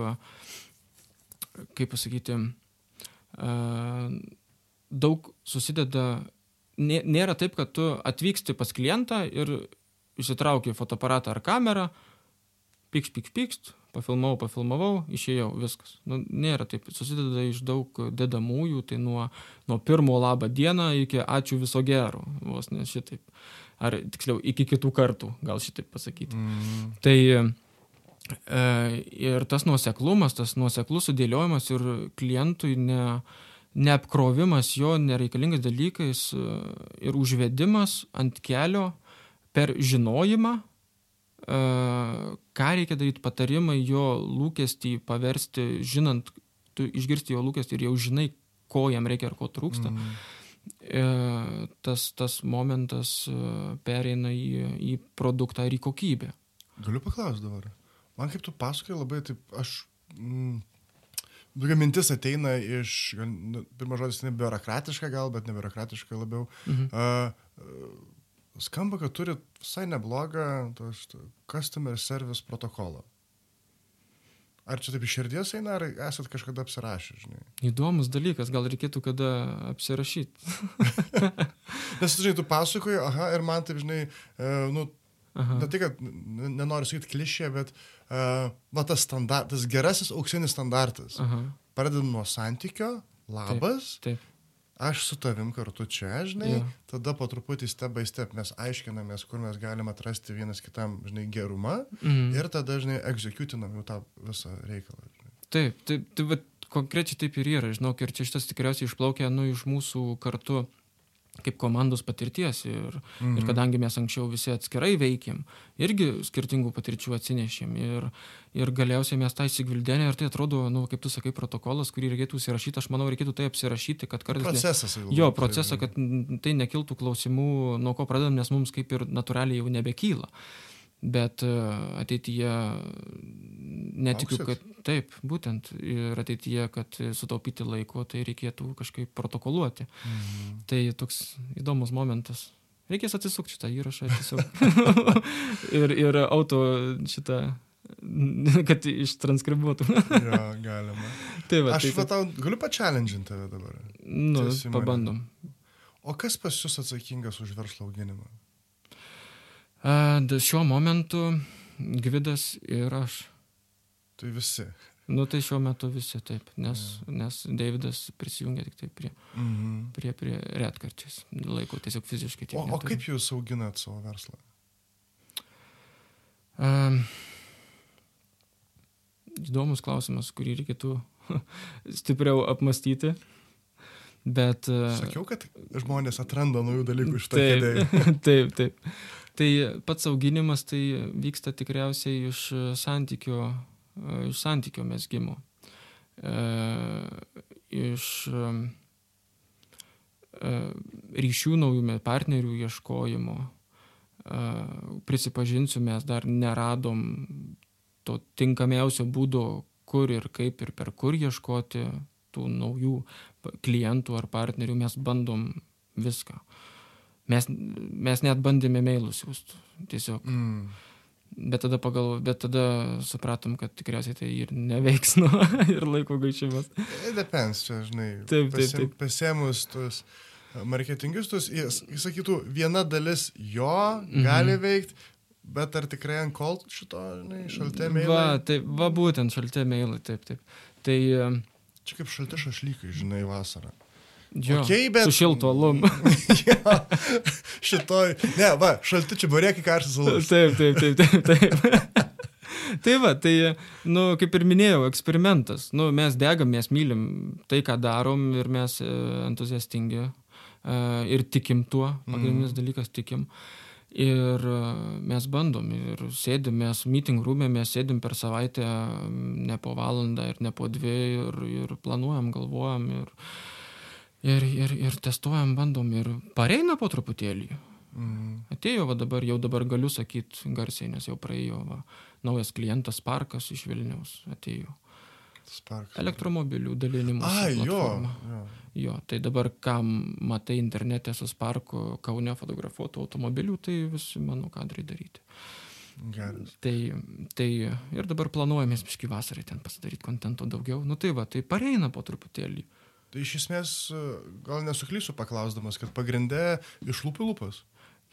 kaip pasakyti, daug susideda, nė, nėra taip, kad tu atvyksti pas klientą ir išsitrauki fotoaparatą ar kamerą, pikš, pikš, pikš, pafilmavau, pafilmavau, išėjau, viskas. Nu, nėra taip, susideda iš daug dedamųjų, tai nuo, nuo pirmo labą dieną iki ačiū viso gero, vos ne šitaip. Ar tiksliau, iki kitų kartų, gal šitaip pasakyti. Mhm. Tai e, ir tas nuoseklumas, tas nuoseklus sudėliojimas ir klientui ne, neapkrovimas jo nereikalingais dalykais e, ir užvedimas ant kelio per žinojimą, ką reikia daryti, patarimai jo lūkestį paversti, žinant, tu išgirsti jo lūkestį ir jau žinai, ko jam reikia ar ko trūksta. Mhm. E, tas, tas momentas e, pereina į, į produktą ir į kokybę. Galiu paklausti dabar. Man kaip tu pasakoji labai taip, aš... Mm, Tokia mintis ateina iš, nu, pirmas žodis, ne biurokratiška gal, bet ne biurokratiška labiau. Mhm. Uh, skamba, kad turi visai neblogą tos, to, customer service protokolą. Ar čia taip iš širdies eina, ar esat kažkada apsirašę, žinai? Įdomus dalykas, gal reikėtų kada apsirašyti. Nes, žinai, tu pasakoji, aha, ir man taip, žinai, uh, nu, Aha. ne tai, kad nenoriu sakyti klišė, bet uh, va tas standartas, gerasis auksinis standartas. Aha. Pradedam nuo santykio, labas, Taip. Aš su tavim kartu čia, žinai, Jo. tada po truputį step by step mes aiškinamės, kur mes galime atrasti vienas kitam, žinai, gerumą Mhm. ir tada, žinai, executinam jau tą visą reikalą. Žinai. Taip, taip, tai va, konkrečiai taip ir yra, žinok, ir čia šitas tikriausiai išplaukia, nu, iš mūsų kartu kaip komandos patirties ir, mhm. ir kadangi mes anksčiau visi atskirai veikėm, irgi skirtingų patirčių atsinešėm ir, ir galiausiai mes tą įsigvildenę ir tai atrodo, nu, kaip tu sakai, protokolas, kurį reikėtų įsirašyti, aš manau, reikėtų tai apsirašyti, kad kartais... ne- Procesas. jau Jo, procesą, kad tai nekiltų klausimų, nuo ko pradedam, nes mums kaip ir natūraliai jau nebekyla. Bet e, ateityje netikiu, Lauksit? kad taip, būtent ir ateityje, kad sutaupyti laiko, tai reikėtų kažkaip protokoluoti. Mhm. Tai toks įdomus momentas. Reikės atsisukti šitą įrašą tiesiog. ir, ir auto šitą, kad ištranskribuotų. Jo, galima. tai va, Aš tai, va tau galiu pačialendžinti tave dabar. nu, pabandom. O kas pas jūs atsakingas už verslo auginimą? Šiuo momentu Gvidas ir aš. Tai visi. Nu tai šiuo metu visi taip, nes, nes Davidas prisijungia tik tai prie, Mhm. prie, prie retkarčiais. Laiko tiesiog fiziškai. O, o neturiu. kaip jūs auginat savo verslą? Um, įdomus klausimas, kurį reikėtų stipriau apmastyti. Bet. Sakiau, kad žmonės atranda naujų dalykų iš to Taip. taip, taip. Tai pats auginimas tai vyksta tikriausiai iš e, santykio, e, iš santykio mesgymo. E, iš ryšių naujų partnerių ieškojimo. Prisipažinsiu, mes dar neradom to tinkamiausio būdo, kur ir kaip ir per kur ieškoti tų naujų klientų ar partnerių. Mes bandom viską. Mes, mes net bandėme mailus siūsti. Tiesiog. Mm. Bet tada, pagal, bet tada supratom, kad tikriausiai tai ir neveiks, nu, ir laiko gaišimas. Depends, čia, žinai. Taip, taip, taip. Pasiemus tuos marketingistus, jis, jis sakytų, viena dalis jo Mhm. gali veikti, Bet ar tikrai ant kol šito, žinai, šaltė mailai? Va, taip, va būtent šaltė mailai, taip, taip. Tai e, Čia kaip šalti šašlykai, žinai, vasarą. Jo, Okei, bet- su šiltu alum. jo, šitoj. Ne, va, šalti čia burėkai karštas alus. Taip, taip, taip, taip. taip. tai va, tai, nu, kaip ir minėjau, eksperimentas. Nu, mes degam, mes mylim tai, ką darom ir mes e, entuziastingi e, ir tikim tuo, pagrindinis dalykas tikim. Ir e, mes bandom ir sėdim, mes meeting rūmė, mes sėdim per savaitę ne po valandą ir ne po dvi ir, ir planuojam, galvojam ir, ir, ir, ir testuojam, bandom ir pareina po truputėlį. Mm. Atėjo, va dabar, jau dabar galiu sakyti garsiai, nes jau praėjo va, naujas klientas Parkas iš Vilniaus atėjo. Sparks. Elektromobilių dalinimo. Jo. platforma. jo. Jo, tai dabar, kam matai internete su Sparku Kaune fotografuotų automobilių, tai visi mano kadrai daryti. Geras. Tai, tai ir dabar planuojamės biški vasarai ten pasidaryti kontento daugiau. Nu tai va, tai pareina po truputėlį. Tai iš esmės, gal nesuklysiu paklausdamas, kad pagrindė iš lūpų lūpas.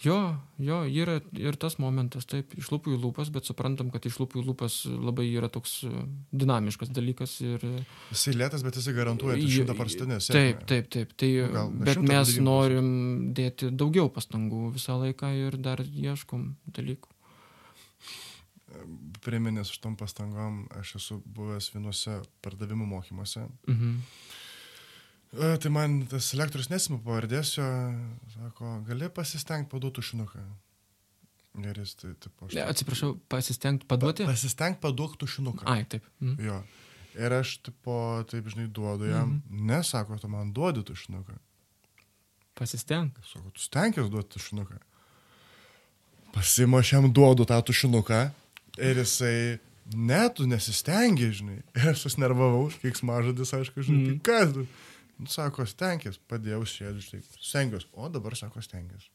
Jo, jo, yra ir tas momentas, taip, iš lūpų į lūpas, bet suprantam, kad iš lūpų į lūpas labai yra toks e, dinamiškas dalykas ir... Jisai lėtas, bet jisai garantuoja šimtą procentinę Taip, taip, taip. Tai, Nu, gal bet mes norim dėti daugiau pastangų visą laiką ir dar ieškom dalykų. Priminęs už tom pastangom, aš esu buvęs vienuose pardavimų mokymuose. Mhm. E, Tai man tas lektorius nesimu pavardės jo, sako, gali pasistengti paduoti tušinuką. Ir jis tai, taip, aš. Ne, Atsiprašau, pasistengti paduoti? Pasistengti paduoti tušinuką. Ai, taip. Mhm. Jo. Ir aš, tipo, taip, žinai, duodu jam. Mhm. Nesako, tu man duodi tušinuką. Pasisteng. Sako, tu stengiasi duoti tušinuką. Pasimu aš jam duodu tą tušinuką ir jisai, ne, tu nesistengi, žinai. Ir aš susinervavau, kiek mažadis, aišku, žinai, mm. kas sako, stengiasi, padėjau sėdžiu, štai, stengiuosi. O dabar sako, stengiuosi.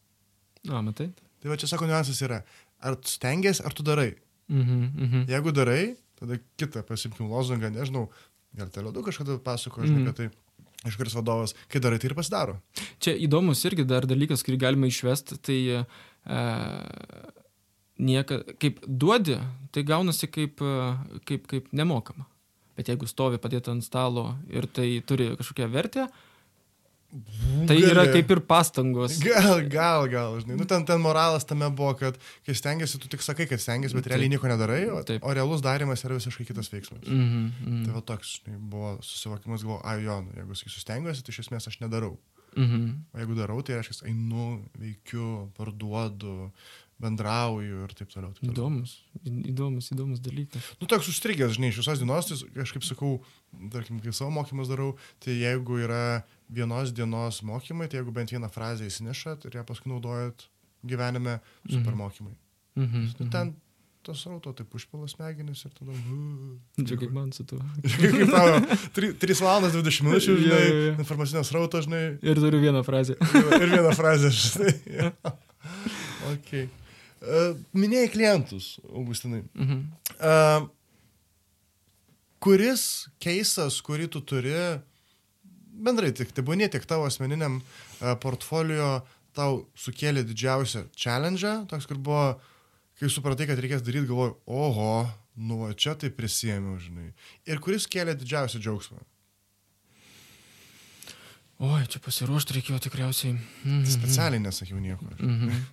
Na, matai? Tai va čia sako, niuansas yra, ar tu stengiasi, ar tu darai. Mhm, mhm. Jeigu darai, tada kitą pasimkim lozungą, nežinau, gal teledu kažkada pasako, žinai, Mhm. kad tai iškuris vadovas, kai darai, tai ir pasidaro. Čia įdomus irgi dar dalykas, kurį galima išvesti, tai e, nieka, kaip duodi, tai gaunasi kaip, e, kaip, kaip nemokama. Bet jeigu stovi padėta ant stalo ir tai turi kažkokią vertę, tai yra Gali. kaip ir pastangos. Gal, gal, gal, žinai. Nu, ten, ten moralas tame buvo, kad kai stengiasi, tu tik sakai, kad stengiasi, bet Taip. realiai nieko nedarai, o, Taip. o realus darimas yra visiškai kitas veiksmas. Mhm, Tai mhm, va toks, žinai, buvo susivokimas, galvoju, ai jo, nu, jeigu sakysiu stengiuosi, tai iš esmės aš nedarau. mhm. O jeigu darau, tai reiškia, einu, veikiu, parduodu, bendrauju ir taip toliau. Taip toliau. Įdomus, įdomus, įdomus dalykas. Nu, toks užstrigęs, žinai, iš visos dienos, tai aš kaip sakau, tarkim, kai savo mokymus darau, tai jeigu yra vienos dienos mokymai, tai jeigu bent vieną frazę įsinešat ir ją paskui naudojat gyvenime, super mokymai. Mhm, Nu, mhm. ten tas rauto taip užpilas smegenis ir tada... Čia kaip man su tuo. kaip tavo, 3 valandas 20 minučių, žinai, jo, jo. informacinės rauto, žinai, Ir turiu vieną frazę. ir vieną frazę, žinai. Jo. okay. Minėjai klientus, Augustinai. Mhm. Uh, kuris keisas, kurį tu turi, bendrai tik tebūnė, tiek tavo asmeniniam portfolio, tau sukėlė didžiausią challenge, toks, kur buvo, kai supratai, kad reikės daryti, galvoju, oho, nu va čia tai prisėmiau, žinai. Ir kuris kėlė didžiausią džiaugsmą. Oi, čia pasiruošti reikėjo tikriausiai. Mhm. Specialiai nesakiau nieko. Mhm.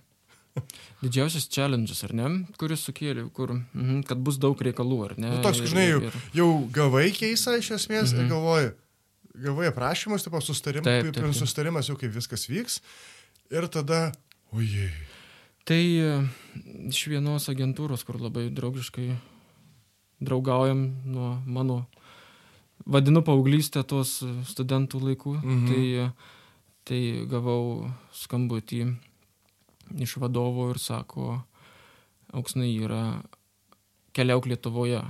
Didžiausias challenges, ar ne, kuris sukėlė, kur, mhm, kad bus daug reikalų, ar ne? Nu, toks, Ir- žinai, jau, ir- jau gavai keisą iš esmės Mhm. ir galvoji, gavai aprašymus, tipo sustarim, Taip, taip, taip, sustarimas jau kaip viskas vyks. Ir tada, ojei. Tai e, iš vienos agentūros, kur labai draugiškai draugaujam nuo mano, vadinu paauglystę tos studentų laikų, Mhm. tai, e, tai gavau skambutį iš vadovo ir sako, auksnai yra keliauk Lietuvoje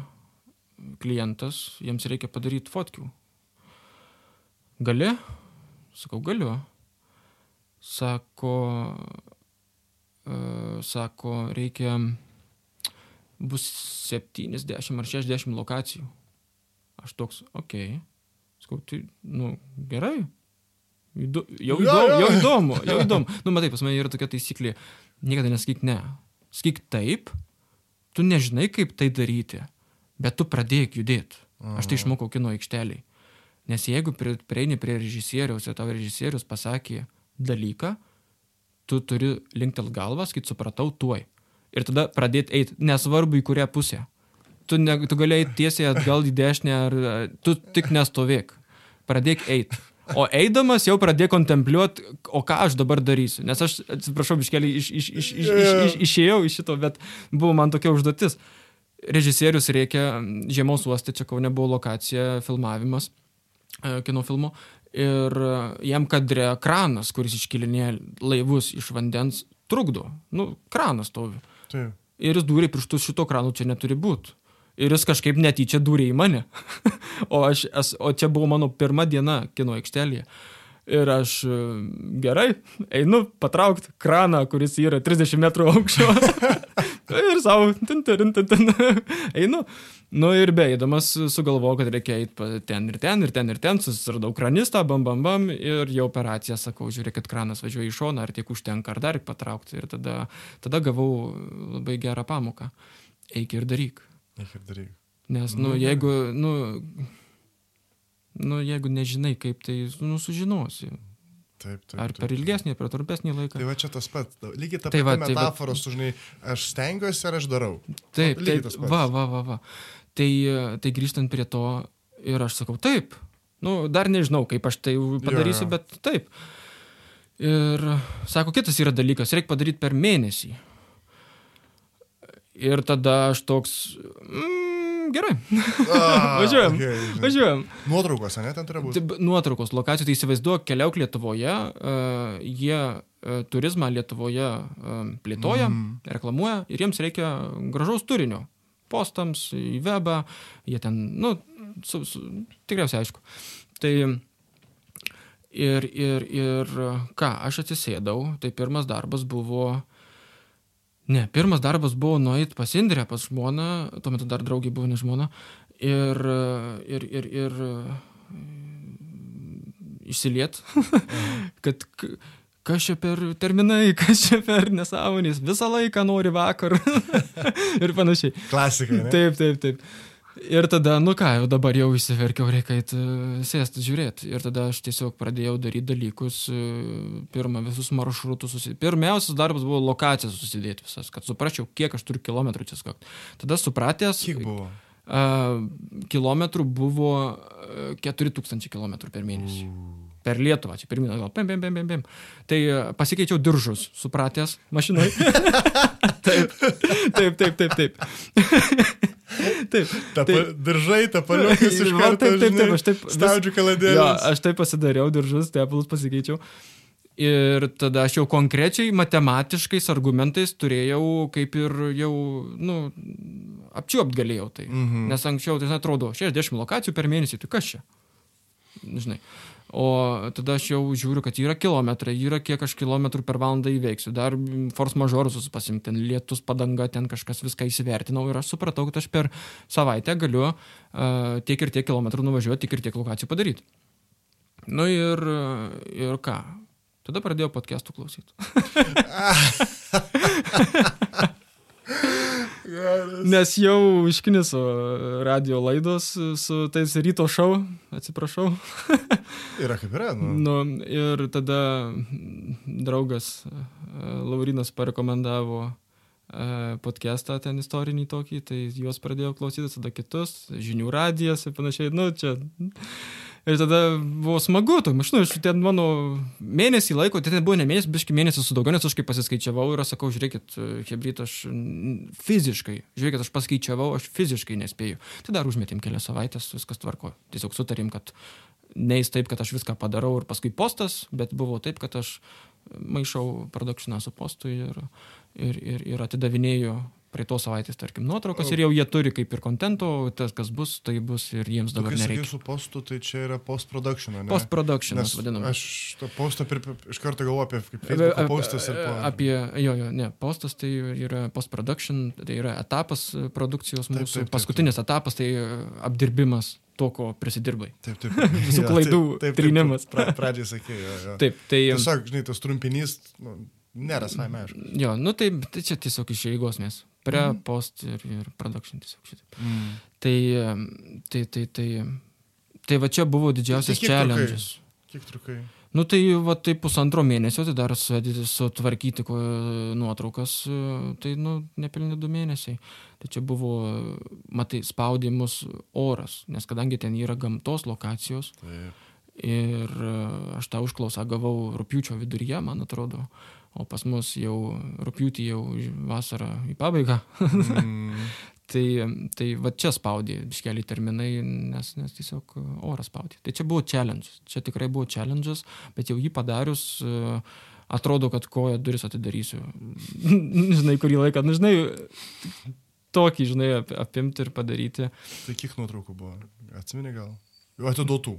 klientas, jiems reikia padaryti fotkių. Gali? Sakau, galiu. Sako, e, sako, reikia bus 70 ar 60 lokacijų. Aš toks, okei. Okay. Sakau, tai, nu, gerai. Įdo, jau, Jo, įdomu, jo. jau įdomu, jau įdomu. Nu, matai, pas mane yra tokia taisyklė, niekada nesakyk ne. sakyk taip, tu nežinai, kaip tai daryti, bet tu pradėk judėti. Aš tai išmokau kino aikšteliai. Nes jeigu pri- prieini prie režisieriaus ir tavo režisierius pasakė dalyką, tu turi linktel galvas, kai supratau tuoj. Ir tada pradėti eiti, nesvarbu į kurią pusę. Tu, ne, tu gali eiti tiesiai atgal į dešinę, ar tu tik nestovėk. Pradėk eiti. O eidamas jau pradėk kontempliuoti, o ką aš dabar darysiu. Nes aš, atsiprašau, biškelį iš, iš, iš, iš, iš, iš, išėjau iš šito, bet buvo man tokia užduotis. Režisierius reikia žiemos uostė, čia kaune buvo lokacija, filmavimas e, kino filmo. Ir e, jam kadre kranas, kuris iškilinėja laivus iš vandens, trukdo. Nu, kranas stovi. Taip. Ir jis dūrė pirštus šito krano čia neturi būti. Ir jis kažkaip netyčia dūrė į mane. o, aš, es, o čia buvo mano pirma diena kino aikštelėje. Ir aš e, gerai, einu patraukti kraną, kuris yra 30 metrų aukščio. ir savo, tin, tin, tin, tin, einu. Nu ir beeidamas sugalvojau, kad reikia eiti ten ir ten, ir ten, ir ten, susiradau kranistą, bam, bam, bam, ir jau operaciją sakau, žiūrėkit, kranas važiuoja į šoną, ar tiek užtenka, ar dar patraukti. Ir tada, tada gavau labai gerą pamoką. Eik ir daryk. Ir daryk. Nes, nu, jeigu, nu, nu, jeigu nežinai, kaip tai, nu, sužinosi. Taip, taip. Ar per ilgesnį, per trumpesnį laiką. Tai va čia tas pats. Lygiai ta Tai pati va, tai va- metafora, su, žinai, aš stengiuosi ar aš darau. Taip, lygiai taip, va, va, va, va. Tai, tai grįžtant prie to ir aš sakau, taip. Nu, dar nežinau, kaip aš tai padarysiu, jo. bet taip. Ir sako, kitas yra dalykas, reikia padaryti per mėnesį. Ir tada aš toks, mm, gerai, Ah, Važiuojam, okei, žinai. važiuojam. Nuotraukos, ne, ten turi būti. Nuotraukos lokacijų, tai įsivaizduok, keliauk Lietuvoje, uh, jie uh, turizmą Lietuvoje uh, plėtoja, mm. reklamuoja ir jiems reikia gražaus turinio. Postams, į webą, jie ten, nu, su, su, tikriausiai aišku. Tai ir, ir, ir ką, aš atsisėdau, tai pirmas darbas buvo, ne, pirmas darbas buvo nueiti pas Indrę, pas žmoną, tuo metu dar draugė buvo ne žmona, ir, ir, ir, ir išsiliet, kad kas čia per terminai, kas čia per nesąmonės, visą laiką nori vakar ir panašiai. Klasika, ne? Taip, taip, taip. Ir tada, nu ką, jau dabar jau įsiverkiau, reikia e, sėsti, žiūrėti. Ir tada aš tiesiog pradėjau daryti dalykus, e, pirmą visus maršrutus susidėti. Pirmiausias darbas buvo lokacijas susidėti visas, kad suprasčiau, kiek aš turiu kilometrų skakti. Tada supratęs, Kiek buvo? a, kilometrų buvo a, 4000 km per mėnesį. Per Lietuvą, čia pirminė, gal, pim, pim, pim, pim, pim. Tai pasikeičiau diržus, supratęs, mašinai. taip, taip, taip, taip, taip. taip. Tapa, tai- diržai, tapaliukas iš karto. taip, taip, taip, aš taip Staudžiu Jo, kaladėlės. aš taip pasidariau diržus, tepalus pasikeičiau. Ir tada aš jau konkrečiai matematiškais argumentais turėjau kaip ir jau, nu, apčiuopt galėjau tai. Mhm. Nes anksčiau tai atrodo 60 lokacijų per mėnesį, tai kas čia? Žinai. O tada aš jau žiūriu, kad yra kilometrai, yra kiek aš kilometrų per valandą įveiksiu. Dar force majorusus pasimti, ten lietus, padanga, ten kažkas viską įsivertinau ir aš supratau, kad aš per savaitę galiu uh, tiek ir tiek kilometrų nuvažiuoti, tiek ir tiek lokacijų padaryti. Nu ir, ir ką? Tada pradėjau podcastų klausyti. Nes jau iškniso radio laidos su tais ryto šou, atsiprašau. Yra kaip yra, nu. Nu, ir tada draugas e, Laurinas parekomendavo e, podcastą ten istorinį tokį, tai juos pradėjau klausytis, tada kitus, žinių radijas ir panašiai, nu čia. Ir tada buvo smagu, mašinu, aš ten mano mėnesį laiko, tai ten buvo ne mėnesį, biški mėnesį su daugiau, nes aš kaip pasiskaičiavau ir aš sakau, žiūrėkit, hebryt, aš fiziškai, žiūrėkit, aš paskaičiavau, aš fiziškai nespėju. Tai dar užmetėm kelias savaitės, viskas tvarko. Tiesiog sutarėm, kad neįs taip, kad aš viską padarau ir paskui postas, bet buvo taip, kad aš maišau produkšiną su postu ir, ir, ir, ir atidavinėjau prie tos savaitės, tarkim, nuotraukas ir jau jie turi kaip ir kontento, tas, kas bus, tai bus ir jiems dabar sakai nereikia. su postu, tai čia yra post-production, ne? Post-productionas Nes vadinamas. Aš to postą per, iš karto galvoju apie kaip Facebook postas ir po... Apie, jo, jo, ne, postas tai yra post-production, tai yra etapas e, produkcijos Taip, mūsų, taip, taip, paskutinis etapas tai e, apdirbimas to, ko prisidirbai. Taip, taip. Visų klaidų trynimas. Pra, pradžiai sakė, jo, jo. Taip, tai... Tiesiog, žinai, tas trumpinys, nu, Nėra savaime aišku. Jo, nu tai, tai čia tiesiog iš eigos mes. Pre, mm. post ir, ir production tiesiog šitaip. Mm. Tai, tai, tai, tai, tai va čia buvo didžiausias Tai challenge'as. Kiek trukai? Nu tai va tai pusantro mėnesio, tai dar sutvarkyti nuotraukas, e, tai nu nepilni du mėnesiai. Tai čia buvo, matai, spaudimus oras, nes kadangi ten yra gamtos lokacijos Taip. ir e, aš tą užklausą gavau rūpiučio viduryje, man atrodo, o pas mus jau rūpiutį jau vasarą į pabaigą. Mm. Tai, tai va čia spaudė iškeli terminai, nes, nes tiesiog oras spaudė. Tai čia buvo challenge, čia tikrai buvo challenge, bet jau jį padarius, e, atrodo, kad koja duris atidarysiu. žinai, kurį laiką, nu, žinai, tokį, žinai, ap- apimti ir padaryti. Tai kiek nuotraukų buvo? Atsimeni gal? Jau atiduotų.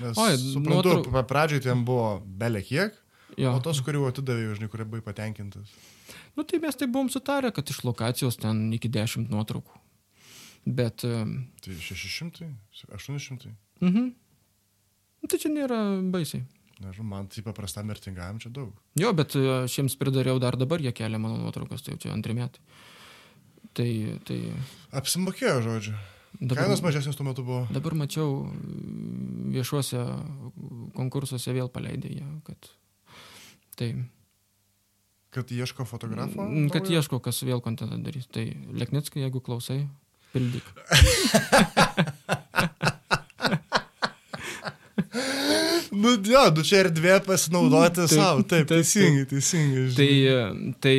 Nes, Oi, suprantu, nuotrau- nuotrau... pradžioj ten buvo belė kiek, Jo. o tos, kuriuo atidavė, žinai, kurie buvai patenkintas. Nu, tai mes tai buvom sutarę, kad iš lokacijos ten iki 10 nuotraukų. Bet, e, Tai 600, 800. mhm. Nu, tai čia nėra baisiai. Nežinau, man tai paprastam mirtingam čia daug. Jo, bet e, aš jiems pridariau dar dabar, jie kelia mano nuotraukas, tai jau čia antri metai. Tai, tai Apsimokėjo, žodžiu. dabar, Kainos mažesnės tuo metu buvo. dabar mačiau mm, viešuose konkursuose vėl paleidė jie, kad... Tai, Kad ieško fotografo? mm, kad naujo? ieško, kas vėl kontentą darys. Tai Leknitskai, jeigu klausai, pildyk. Nu, jo, nu čia erdvė pasinaudoti Taip, savo. Taip, taip, teisingai, teisingai. Tai, žinai. tai,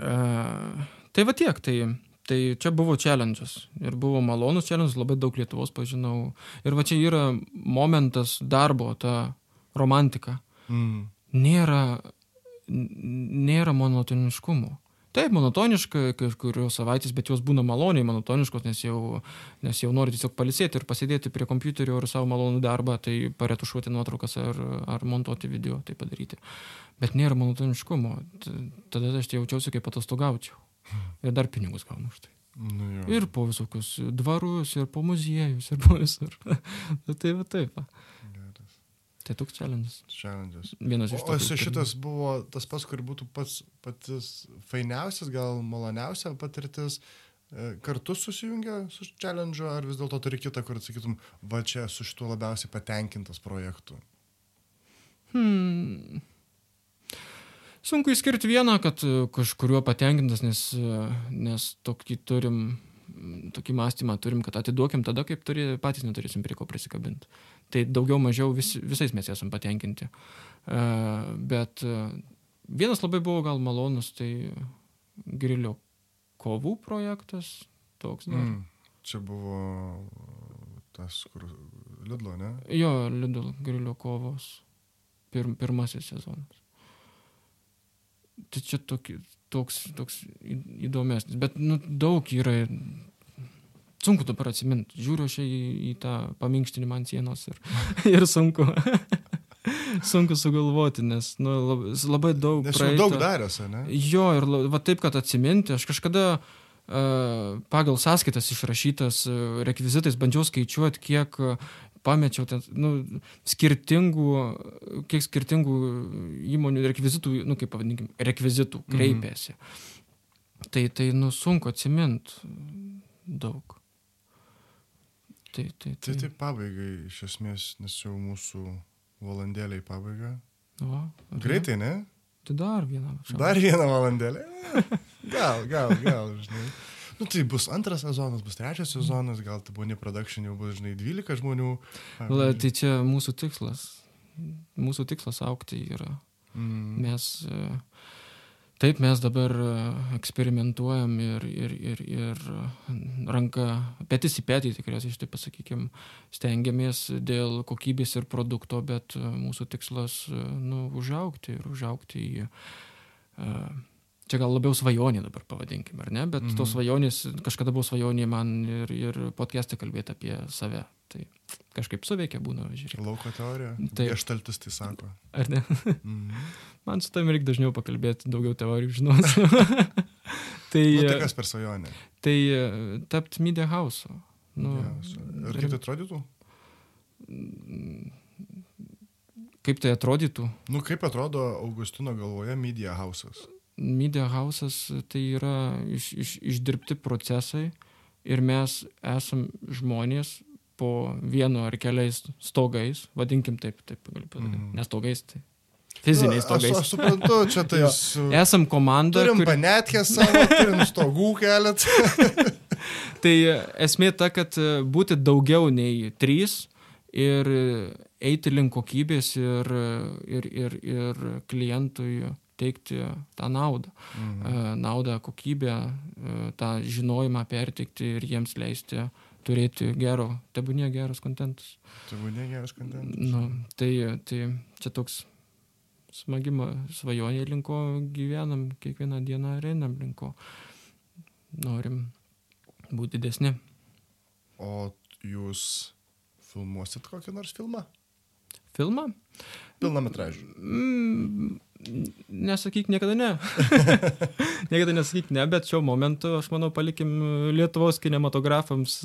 uh, tai va tiek, tai, tai čia buvo challenge'as. Ir buvo malonus challenge'as, labai daug Lietuvos pažinau. Ir va čia yra momentas darbo, ta romantika. Mm. Nėra, nėra monotoniškumo. Taip, monotoniška kažkurios savaitės, bet jos būna maloniai monotoniškos, nes jau, nes jau nori tiesiog palisėti ir pasėdėti prie kompiuterio ir savo malonų darbą, tai paretušuoti nuotraukas ar, ar montuoti video, tai padaryti. Bet nėra monotoniškumo. Tada aš jaučiausi kaip atostogaučiau. Ir dar pinigus gaunu už tai. Nu, jo. Ir po visokius dvarus, ir po muziejus, ir po visur. Nu, tai va taip. Va. Tai toks challenge'as. Challenge'as. Vienas iš O, o tokių, šitas buvo tas pats, kur būtų pats patys fainiausias, gal maloniausia patirtis e, kartu susijungia su challenge, ar vis dėlto turi kitą, kur atsakytum, va čia su šituo labiausiai patenkintas projektu. Hmm. Sunku išskirti vieną, kad e, kažkuriuo patenkintas, nes, e, nes tokį turim, tokį mąstymą turim, kad atiduokim tada, kaip turi, patys neturėsim prie ko prisikabinti. Tai daugiau mažiau vis, visais mes esam patenkinti. E, Bet e, vienas labai buvo gal malonus, tai grilio kovų projektas. Toks dar. Mm. Čia buvo tas, kur Lidlo, ne? Jo, Lidl grilio kovos. Pir, pirmasis sezonas. Tai čia toki, toks, toks įdomesnis. Bet nu, daug yra. Sunku dabar atsiminti. Žiūriu aš į, į tą paminkštinimą ant sienos ir, ir sunku. sunku sugalvoti, nes nu, labai, daug. Nes jau daug daręs, ne? Jo, ir va taip, kad atsiminti, aš kažkada uh, pagal sąskaitas išrašytas uh, rekvizitais bandžiau skaičiuoti, kiek uh, pamečiau ten, nu, skirtingų, kiek skirtingų įmonių rekvizitų, nu, kaip pavadinkim, rekvizitų Mhm. kreipėsi. Tai, tai, nu, sunku atsiminti daug. Tai, tai, Tai taip pabaigai, iš esmės, nes jau mūsų valandėlė į pabaigą. Va, ar Greitai, ne? Tai dar vieną. šaukštą. Dar vieną valandėlę. Gal, gal, gal, žinai. Nu, tai bus antras sezonas, bus trečias sezonas, gal tai buvo ne production, jau bus, žinai, 12 žmonių. La, tai čia mūsų tikslas. Mūsų tikslas aukti yra. Mm. Mes, e, taip, mes dabar e, eksperimentuojam ir, ir, ir, ir e, ranka, petis į petį tikriausiai, štai pasakykim, stengiamės dėl kokybės ir produkto, bet e, mūsų tikslas, nu, užaukti ir užaukti į... Čia gal labiau svajonė dabar pavadinkim, ar ne? Bet mhm. tos svajonės, kažkada buvo svajonė man ir, ir podcast'e kalbėti apie save. Tai kažkaip suveikia būna, žiūrėk. Lauko teorija. Taip. Geštaltis tai sako. Ar ne? Mm. Man su tam reikia dažniau pakalbėti, daugiau teorijų žinoti. tai, Nu, tai kas per svajonę? tai e, tapti media house. Nu, Yes. Ir kaip tai atrodytų? kaip tai atrodytų. Nu, kaip atrodo Augustino galvoje Media House'as? Media house'as tai yra iš, iš, išdirbti procesai ir mes esam žmonės po vienu ar keliais stogais, vadinkim taip, taip galiu pasakyti, mm. nestogais, tai fiziniais Aš, stogais. aš suprantu, čia tai... Esam komanda, Turim kuri- panetkę savo, turim stogų kelet. Tai esmė ta, kad e, būti daugiau nei trys ir eiti link kokybės ir, ir, ir, ir klientui teikti tą naudą. Mhm. Naudą, kokybę, e, tą žinojimą perteikti ir jiems leisti turėti gero, tebūnie geras kontentas. Buvo negeras kontentas. Nu, tai, tai čia toks smagimo svajonė linko gyvenam, kiekvieną dieną einam linko. Norim būti didesni. O jūs filmuosit kokį nors filmą? Filmą? Pilnametražį. Mm, nesakyk niekada ne. niekada nesakyk ne, bet šiuo momentu aš manau palikim Lietuvos kinematografams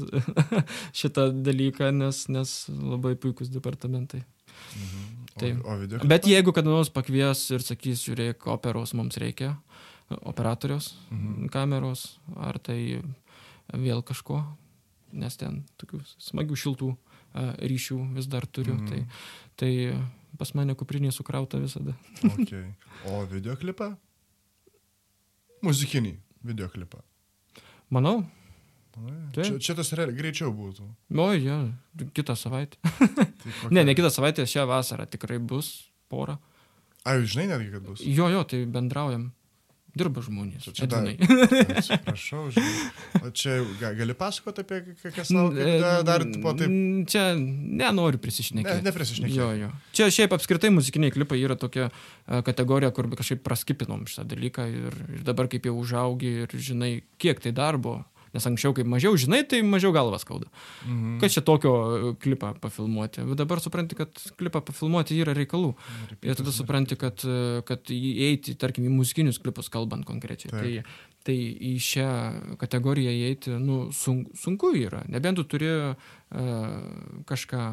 šitą dalyką, nes, nes labai puikus departamentai. O, Tai- o video? Bet jeigu kada nors pakvies ir sakys, žiūrėk, operos mums reikia, operatorius, Mhm. kameros, ar tai vėl kažko, nes ten tokių smagių šiltų a, ryšių vis dar turiu, Mhm. tai, tai pas mane kuprinė sukrauta visada. Okay. O videoklipą? Muzikinį videoklipą. Manau, Ai, Taip. Čia, čia tas real, greičiau būtų. o jo, kitą savaitę. Tai kokia... Ne, ne kitą savaitę, šią vasarą tikrai bus pora. A, jūs žinai netgi, kad bus. Jo, jo, tai bendraujam. Dirba žmonės. Čia- dar-. Atsiprašau, žinai. O čia ga, gali pasakoti apie kas laukia? Da- Dar po taip. Čia nenoriu Ne, prisišnekėti. neprisišnekėti. Jo, jo. Čia šiaip apskritai muzikiniai klipai yra tokia e, kategorija, kur kažkaip praskipinom šitą dalyką ir, ir dabar kaip jau užaugi ir žinai, kiek tai darbo. Nes anksčiau, kaip mažiau žinai, tai mažiau galvas skauda. Mhm. Kas čia tokio e, klipą pafilmuoti? Bet dabar supranti, kad klipą pafilmuoti yra reikalų. Ir tada supranti, kad, e, kad įeiti, tarkim, į muzikinius klipus kalbant konkrečiai. Taip. Tai, tai į šią kategoriją įeiti, nu, sun, sunku yra. Nebent tu turi uh, kažką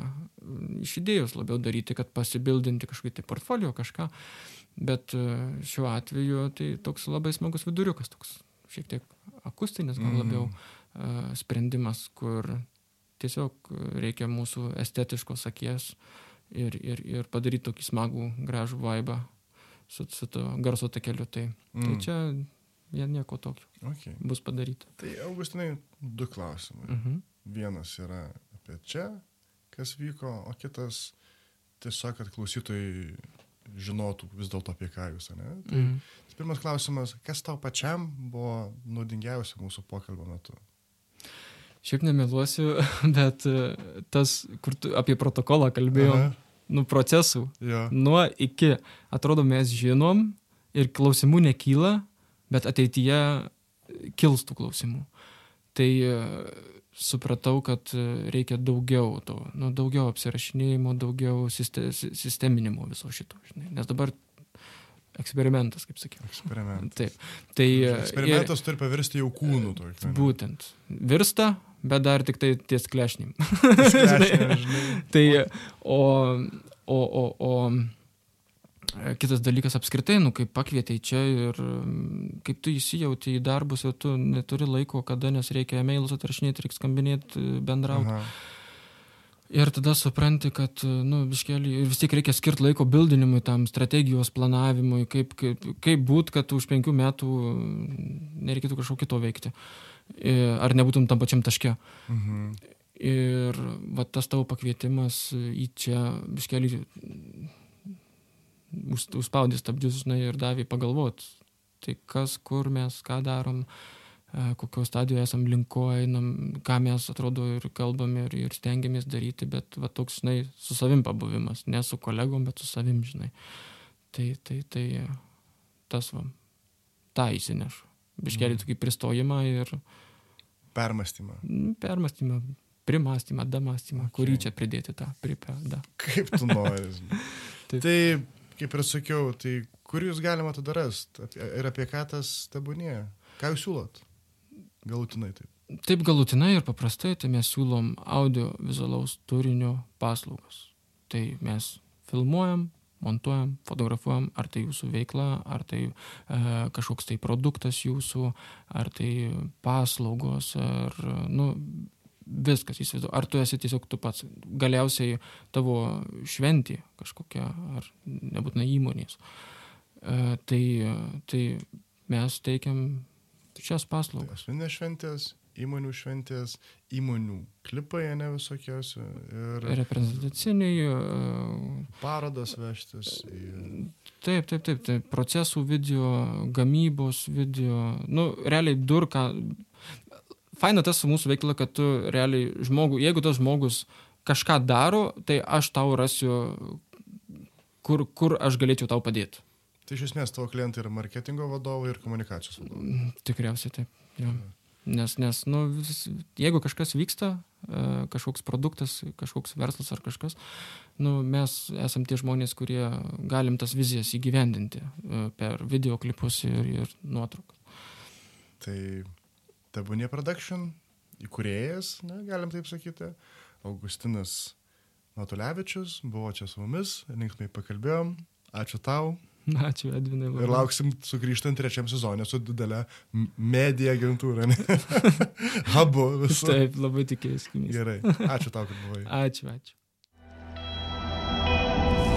iš idėjos labiau daryti, kad pasibildinti kažkokį tai portfolio kažką. Bet uh, šiuo atveju tai toks labai smagus viduriukas, toks šiek tiek akustinis, gal Mhm. labiau uh, sprendimas, kur tiesiog reikia mūsų estetiškos akies ir, ir, ir padaryti tokį smagų, gražų vaibą su, su to garso takeliu. Tai, mm. tai Mm. čia jie nieko tokio Okay. bus padaryta. Tai Augustinai, du klausimai. Mhm. Vienas yra apie čia, kas vyko, o kitas tiesiog, kad klausytojai žinotų vis dėlto apie ką jūs, ne? Tai Mhm. pirmas klausimas, kas tau pačiam buvo naudingiausia mūsų pokalbio metu? Šiaip nemeluosiu, bet e, tas, kur tu apie protokolą kalbėjom, Aha, nu procesų, Jo. nuo iki, atrodo, mes žinom ir klausimų nekyla, bet ateityje kils tų klausimų. Tai e, supratau, kad e, reikia daugiau to, nu, daugiau apsirašinėjimo, daugiau siste, si- sisteminimo viso šito, žinai. Nes dabar eksperimentas, kaip sakiau. Eksperimentas. Taip. Tai e, Eksperimentas turi pavirsti jau kūnų ir, tokiu. būtent. Virsta, bet dar tik tai ties klešnim. Tai, o, o, o, o kitas dalykas apskritai, nu, kaip pakvietei čia ir mm, kaip tu įsijauti į darbus, o tu neturi laiko, kada, nes reikia e-mailus atrašinėti, reikia skambinėti, bendrauti. Aha. Ir tada supranti, kad, nu, biškelį, ir vis tiek reikia skirti laiko bildinimui, tam strategijos planavimui, kaip, kaip, kaip būt, kad už penkių metų nereikėtų kažko kito veikti. E, Ar nebūtum tam pačiam taške. Mhm. Ir va tas tavo pakvietimas į čia, biškelį, už- užspaudė stabdžius, žinai, ir davė pagalvoti, tai kas, kur mes, ką darom, e, kokio stadijoje esam linko einam, ką mes atrodo ir kalbam ir, ir stengiamės daryti, bet va toks, žinai, su savim pabuvimas, ne su kolegom, bet su savim, žinai. Tai, tai, tai tas va, tą įsinešu. Biškelį tokį pristojimą ir Permastymą. mm, permastymą, primastymą, damastymą, okay. kurį čia pridėti tą pripeda. Kaip tu nori. žinai. Taip. tai, kaip ir sakiau, tai kur jūs galima tada rasti? Ir apie ką tas tebūnė? Ką jūs siūlot? Galutinai taip. Taip galutinai ir paprastai, tai mes siūlom audio vizualaus turinio paslaugas. Tai mes filmuojam, montuojam, fotografuojam, ar tai jūsų veikla, ar tai e, kažkoks tai produktas jūsų, ar tai paslaugos, ar, nu, viskas įsivaizduoju. Ar tu esi tiesiog tu pats, galiausiai tavo šventė kažkokia, ar nebūtina įmonės. E, tai, tai mes teikiam šias paslaugas. Asmeninės šventės, įmonių šventės, įmonių klipai, ne visokios. Ir Reprezentaciniai. e, parodas vežtis. į- Taip, taip, taip, taip. Procesų video, gamybos video. Nu, realiai dur, ką. Faina tas su mūsų veikla, kad tu realiai žmogų, jeigu tas žmogus kažką daro, tai aš tau rasiu, kur, kur aš galėčiau tau padėti. Tai iš esmės tavo klientai yra marketingo vadovai ir komunikacijos vadovai. Tikriausiai taip. Jo. Nes, nes nu, vis, jeigu kažkas vyksta, e, kažkoks produktas, kažkoks verslas ar kažkas, nu, mes esam tie žmonės, kurie galim tas vizijas įgyvendinti e, per videoklipus ir, ir nuotraukas. Tai Tebūnė Production, įkūrėjas, ne, galim taip sakyti, Augustinas Matulevičius buvo čia su mumis, linksmai pakalbėjom. Ačiū tau. Ačiū, Edvinai. labai. Ir lauksim sugrįžtant trečiam sezonė su didelė medija agentūra. Hubu visų. Taip, labai tikėjusi. Gerai. Ačiū tau, kad buvai. Ačiū, ačiū.